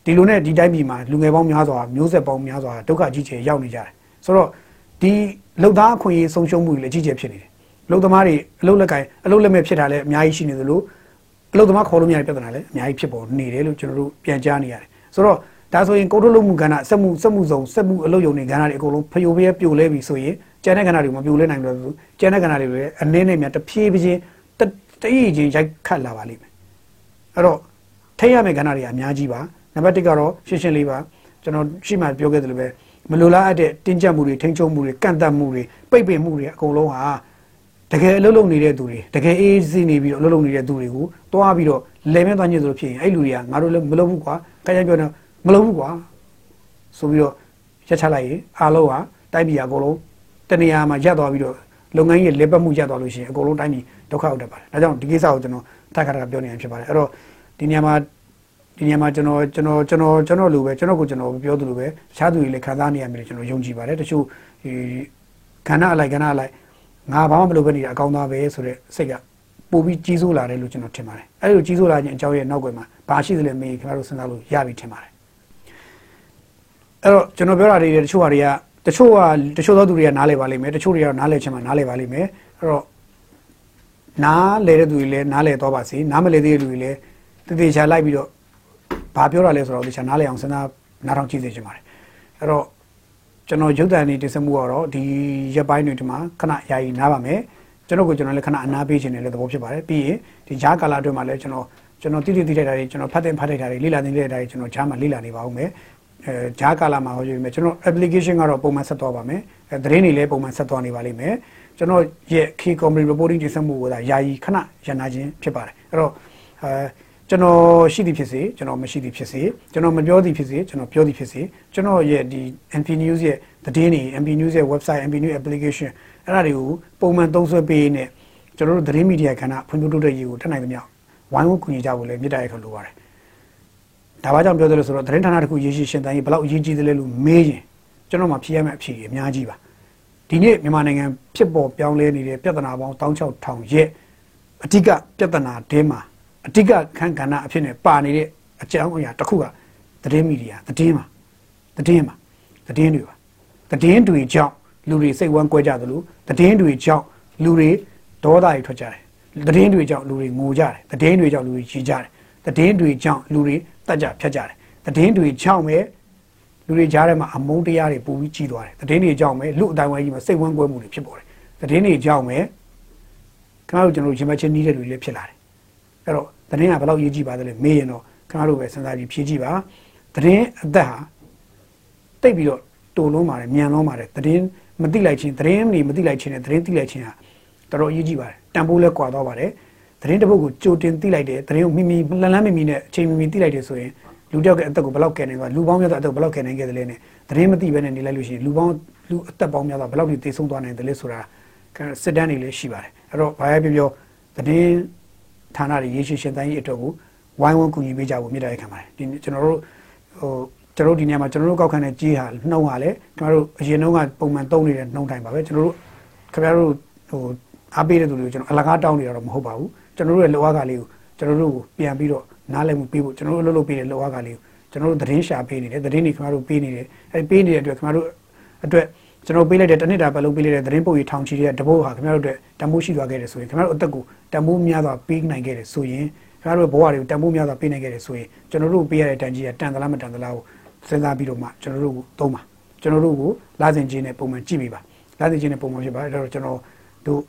ဒီလိုနဲ့ဒီတိုင်းပြည်မှာလူငယ်ပေါင်းများစွာမျိုးဆက်ပေါင်းများစွာဒုက္ခကြီးကျယ်ရောက်နေကြတယ်ဆိုတော့ဒီလုံသားအခွင့်အရေးဆုံးရှုံးမှုတွေလည်းကြီးကျယ်ဖြစ်နေတယ်လုံသမားတွေအလုတ်လက်ကင်အလုတ်လက်မဲ့ဖြစ်တာလည်းအများကြီးရှိနေသလို အလုတ်သမားခေါ်လို့မရတဲ့ပြဿနာလည်းအများကြီးဖြစ်ပေါ်နေတယ်လို့ကျွန်တော်တို့ပြန်ကြားနေရတယ်ဆိုတော့ဒါဆိုရင်ကိုတို့လုံးမှုကဏ္ဍစက်မှုစက်မှုစုံစက်မှုအလုတ်ယုံနေကဏ္ဍတွေအကုန်လုံးဖျို့ဖျဲပြိုလဲပြီဆိုရင်ကျန်တဲ့ကဏ္ဍတွေမပြိုလဲနိုင်တော့ဘူးကျန်တဲ့ကဏ္ဍတွေလည်းအနည်းနဲ့များတဖြည်းဖြည်းတရည်ချင်းရိုက်ခတ်လာပါလိမ့်မယ်အဲ့တော့ထိရမယ့်ကဏ္ဍတွေအများကြီးပါနံပါတ်1ကတော့ရှင်းရှင်းလေးပါကျွန်တော်ရှိမှပြောခဲ့သလိုပဲမလိုလားအပ်တဲ့တင်းကျပ်မှုတွေထိန်းချုပ်မှုတွေကန့်သတ်မှုတွေပိတ်ပင်မှုတွေအကုန်လုံးဟာ တကယ်အလုပ်လုပ်နေတဲ့သူတွေတကယ်အေးစီးနေပြီးတော့အလုပ်လုပ်နေတဲ့သူတွေကိုတွားပြီးတော့လဲမဲသွားညစ်သလိုဖြစ်ရင်အဲ့လူတွေကငါတို့လည်းမလုပ်ဘူးကွာခိုင်ခိုင်ပြောနေမလုပ်ဘူးကွာဆိုပြီးတော့ရက်ချလိုက်ရင်အားလုံးဟာတိုက်ပြည်အကုန်လုံးတနေရာမှာရက်သွားပြီးတော့လုပ်ငန်းကြီးလက်ပတ်မှုရက်သွားလို့ရှိရင်အကုန်လုံးတိုင်းပြည်ဒုက္ခရောက်တတ်ပါတယ်ဒါကြောင့်ဒီကိစ္စကိုကျွန်တော်တက်ခါတက်ခါပြောနေရဖြစ်ပါတယ်အဲ့တော့ဒီနေရာမှာဒီနေရာမှာကျွန်တော်ကျွန်တော်ကျွန်တော်ကျွန်တော်လိုပဲကျွန်တော်ကိုကျွန်တော်ပြောသလိုပဲတခြားသူတွေလည်းခံစားနေရမယ်လို့ကျွန်တော်ယုံကြည်ပါတယ်တချို့ဒီခန္ဓာအလိုက်ခန္ဓာအလိုက် ငါဘာမှမလုပ်ဘဲနေတာအကောင်းသားပဲဆိုတဲ့စိတ်ကပိုပြီးကြီးစိုးလာတယ်လို့ကျွန်တော်ထင်ပါတယ်အဲ့လိုကြီးစိုးလာခြင်းအကြောင်းရဲ့နောက်ွယ်မှာဘာရှိသလဲမေးခင်ဗျားတို့စဉ်းစားလို့ရပြီထင်ပါတယ်အဲ့တော့ကျွန်တော်ပြောတာတွေတချို့ဟာတွေကတချို့ကတချို့သောသူတွေကနားလဲပါလိမ့်မယ်တချို့တွေကတော့နားလဲချင်မှနားလဲပါလိမ့်မယ်အဲ့တော့နားလဲတဲ့သူတွေလည်းနားလဲတော့ပါစေနားမလဲသေးတဲ့လူတွေလည်းတည်တည်ချာလိုက်ပြီးတော့ဘာပြောတာလဲဆိုတော့တခြားနားလဲအောင်စဉ်းစားနားထောင်ကြည့်စေချင်ပါတယ်အဲ့တော့ ကျွန်တော်ရုပ်တံနေတင်ဆက်မှုကတော့ဒီရက်ပိုင်းတွေဒီမှာခဏယာယီနားပါမယ်ကျွန်တော်ကိုကျွန်တော်လည်းခဏအနားပေးခြင်းနဲ့လည်းသဘောဖြစ်ပါတယ်ပြီးရင်ဒီဂျားကာလာအတွင်းမှာလည်းကျွန်တော်ကျွန်တော်တိတိတိထိုက်တာတွေကျွန်တော်ဖတ်တဲ့ဖတ်ထိုက်တာတွေလေ့လာနေတဲ့တာတွေကျွန်တော်ဂျားမှာလေ့လာနေပါဦးမယ်အဲဂျားကာလာမှာဟောယူမယ်ကျွန်တော် application ကတော့ပုံမှန်ဆက်သွားပါမယ်အဲသတင်းတွေလည်းပုံမှန်ဆက်သွားနေပါလိမ့်မယ်ကျွန်တော်ရဲ့ key community reporting တင်ဆက်မှုကိုဒါယာယီခဏရန်နာခြင်းဖြစ်ပါတယ်အဲ့တော့အဲ ကျွန်တော်ရှိသည်ဖြစ်စေကျွန်တော်မရှိသည်ဖြစ်စေကျွန်တော်မပြောသည်ဖြစ်စေကျွန်တော်ပြောသည်ဖြစ်စေကျွန်တော်ရဲ့ဒီ NP News ရဲ့သတင်းတွေ NP News ရဲ့ website NP News application အဲ့ဒါတွေကိုပုံမှန်သုံးစွဲပေးနေကျွန်တော်တို့သတင်းမီဒီယာခန္ဓာဖွံ့ဖြိုးတိုးတက်ရေးကိုထပ်နိုင်သမျှဝိုင်းဝန်းကူညီကြဖို့လည်းမြစ်တာရက်ခလိုပါတယ်ဒါဘာကြောင့်ပြောတယ်လဲဆိုတော့သတင်းဌာနတစ်ခုရေးရှိရှင်တန်ရေးဘယ်လောက်အရေးကြီးသလဲလို့မေးရင်ကျွန်တော်မှဖြေရမယ့်အဖြေအများကြီးပါဒီနေ့မြန်မာနိုင်ငံဖြစ်ပေါ်ပြောင်းလဲနေတဲ့ပြဿနာပေါင်း16000ရဲ့အဓိကပြဿနာတင်းမှာ အဓိကခန်းကဏ္ဍအဖြစ်နဲ့ပါနေတဲ့အကြောင်းအရာတစ်ခုကသတင်းမီဒီယာသတင်းမှာသတင်းမှာသတင်းတွေပါသတင်းတွေကြောင့်လူတွေစိတ်ဝမ်းကွဲကြသလိုသတင်းတွေကြောင့်လူတွေဒေါသတွေထွက်ကြတယ်သတင်းတွေကြောင့်လူတွေငိုကြတယ်သတင်းတွေကြောင့်လူတွေကြီးကြတယ်သတင်းတွေကြောင့်လူတွေတက်ကြဖြတ်ကြတယ်သတင်းတွေကြောင့်ပဲလူတွေကြားထဲမှာအမုန်းတရားတွေပိုပြီးကြီးသွားတယ်သတင်းတွေကြောင့်ပဲလူအတိုင်းဝိုင်းကြီးမှာစိတ်ဝမ်းကွဲမှုတွေဖြစ်ပေါ်တယ်သတင်းတွေကြောင့်ပဲခင်ဗျားတို့ကျွန်တော်ရင်မချင်းနီးတဲ့လူတွေလည်းဖြစ်လာတယ်အဲ့တော့ သတင်းကဘယ်လောက်ရေးကြည့်ပါသလဲမေးရင်တော့ခင်ဗျားတို့ပဲစဉ်းစားကြည့်ဖြေကြည့်ပါသတင်းအသက်ဟာတိတ်ပြီးတော့တုံလုံးပါတယ်မြန်လုံးပါတယ်သတင်းမသိလိုက်ချင်းသတင်းတွေမသိလိုက်ချင်းနဲ့သတင်းသိလိုက်ချင်းဟာတော်တော်အရေးကြီးပါတယ်တန်ဖိုးလဲကွာသွားပါတယ်သတင်းတစ်ပုဒ်ကိုကြိုတင်သိလိုက်တယ်သတင်းကိုမိမိလန်လန်းမိမိနဲ့အချိန်မိမိသိလိုက်တယ်ဆိုရင်လူတစ်ယောက်ရဲ့အသက်ကိုဘယ်လောက်ကယ်နိုင်သွားလူပေါင်းများစွာအသက်ကိုဘယ်လောက်ကယ်နိုင်ခဲ့တယ်လဲနဲ့သတင်းမသိဘဲနဲ့နေလိုက်လို့ရှိရင်လူပေါင်းလူအသက်ပေါင်းများစွာဘယ်လောက်ထိသေဆုံးသွားနိုင်တယ်လဲဆိုတာစစ်တမ်းတွေလည်းရှိပါတယ်အဲ့တော့ဘာပဲပြောပြောသတင်း ဌာနတွေရေရှည်ရှင်တန်းရေးအတွက်ကိုဝိုင်းဝန်းကူညီပေးကြဖို့မြစ်တာရက်ခံပါတယ်ဒီကျွန်တော်တို့ဟိုကျွန်တော်တို့ဒီနေရာမှာကျွန်တော်တို့ကောက်ခံတဲ့ကြီးဟာနှုံးဟာလေကျွန်တော်တို့အရင်တုန်းကပုံမှန်သုံးနေတဲ့နှုံးတိုင်းပါပဲကျွန်တော်တို့ခင်ဗျားတို့ဟိုအားပေးတဲ့သူတွေကိုကျွန်တော်အလကားတောင်းနေတာတော့မဟုတ်ပါဘူးကျွန်တော်တို့ရဲ့လောကလေးကိုကျွန်တော်တို့ကိုပြန်ပြီးတော့နားလည်မှုပေးဖို့ကျွန်တော်တို့လှုပ်လှုပ်ပေးတဲ့လောကလေးကိုကျွန်တော်တို့သတင်းရှာပေးနေတယ်သတင်းတွေခင်ဗျားတို့ပေးနေတယ်အဲပေးနေတဲ့အတွက်ခင်ဗျားတို့အတွက် ကျွန်တော်ပေးလိုက်တဲ့တနစ်တာပတ်လုံးပေးလိုက်တဲ့သတင်းပုတ်ရီထောင်ချီတဲ့တပုတ်ဟာခင်ဗျားတို့အတွက်တန်ဖိုးရှိသွားခဲ့တယ်ဆိုရင်ခင်ဗျားတို့အသက်ကိုတန်ဖိုးများစွာပေးနိုင်ခဲ့တယ်ဆိုရင်ခင်ဗျားတို့ဘဝတွေကိုတန်ဖိုးများစွာပေးနိုင်ခဲ့တယ်ဆိုရင်ကျွန်တော်တို့ပေးရတဲ့တန်ကြီးကတန်သလားမတန်သလားကိုစဉ်းစားပြီးတော့မှကျွန်တော်တို့ကိုသုံးပါကျွန်တော်တို့ကိုလာစဉ်ချင်းနဲ့ပုံမှန်ကြည့်ပေးပါလာစဉ်ချင်းနဲ့ပုံမှန်ဖြစ်ပါအဲ့တော့ကျွန်တော်တို့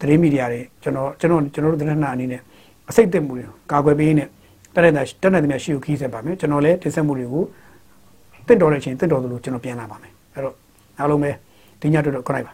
သတင်းမီဒီယာတွေကျွန်တော်ကျွန်တော်ကျွန်တော်တို့သတင်းနာအနေနဲ့အစိတ်သက်မှုတွေကာကွယ်ပေးနေတက်တဲ့တက်တဲ့တည်းများရှိကိုခီးဆက်ပါမယ်ကျွန်တော်လည်းတင်ဆက်မှုတွေကိုတင့်တော်တဲ့အချိန်တင့်တော်သလိုကျွန်တော်ပြန်လာပါမယ် အဲ့တော့အားလုံးပဲဒီညအတွက်တော့ခရိုက်ပါ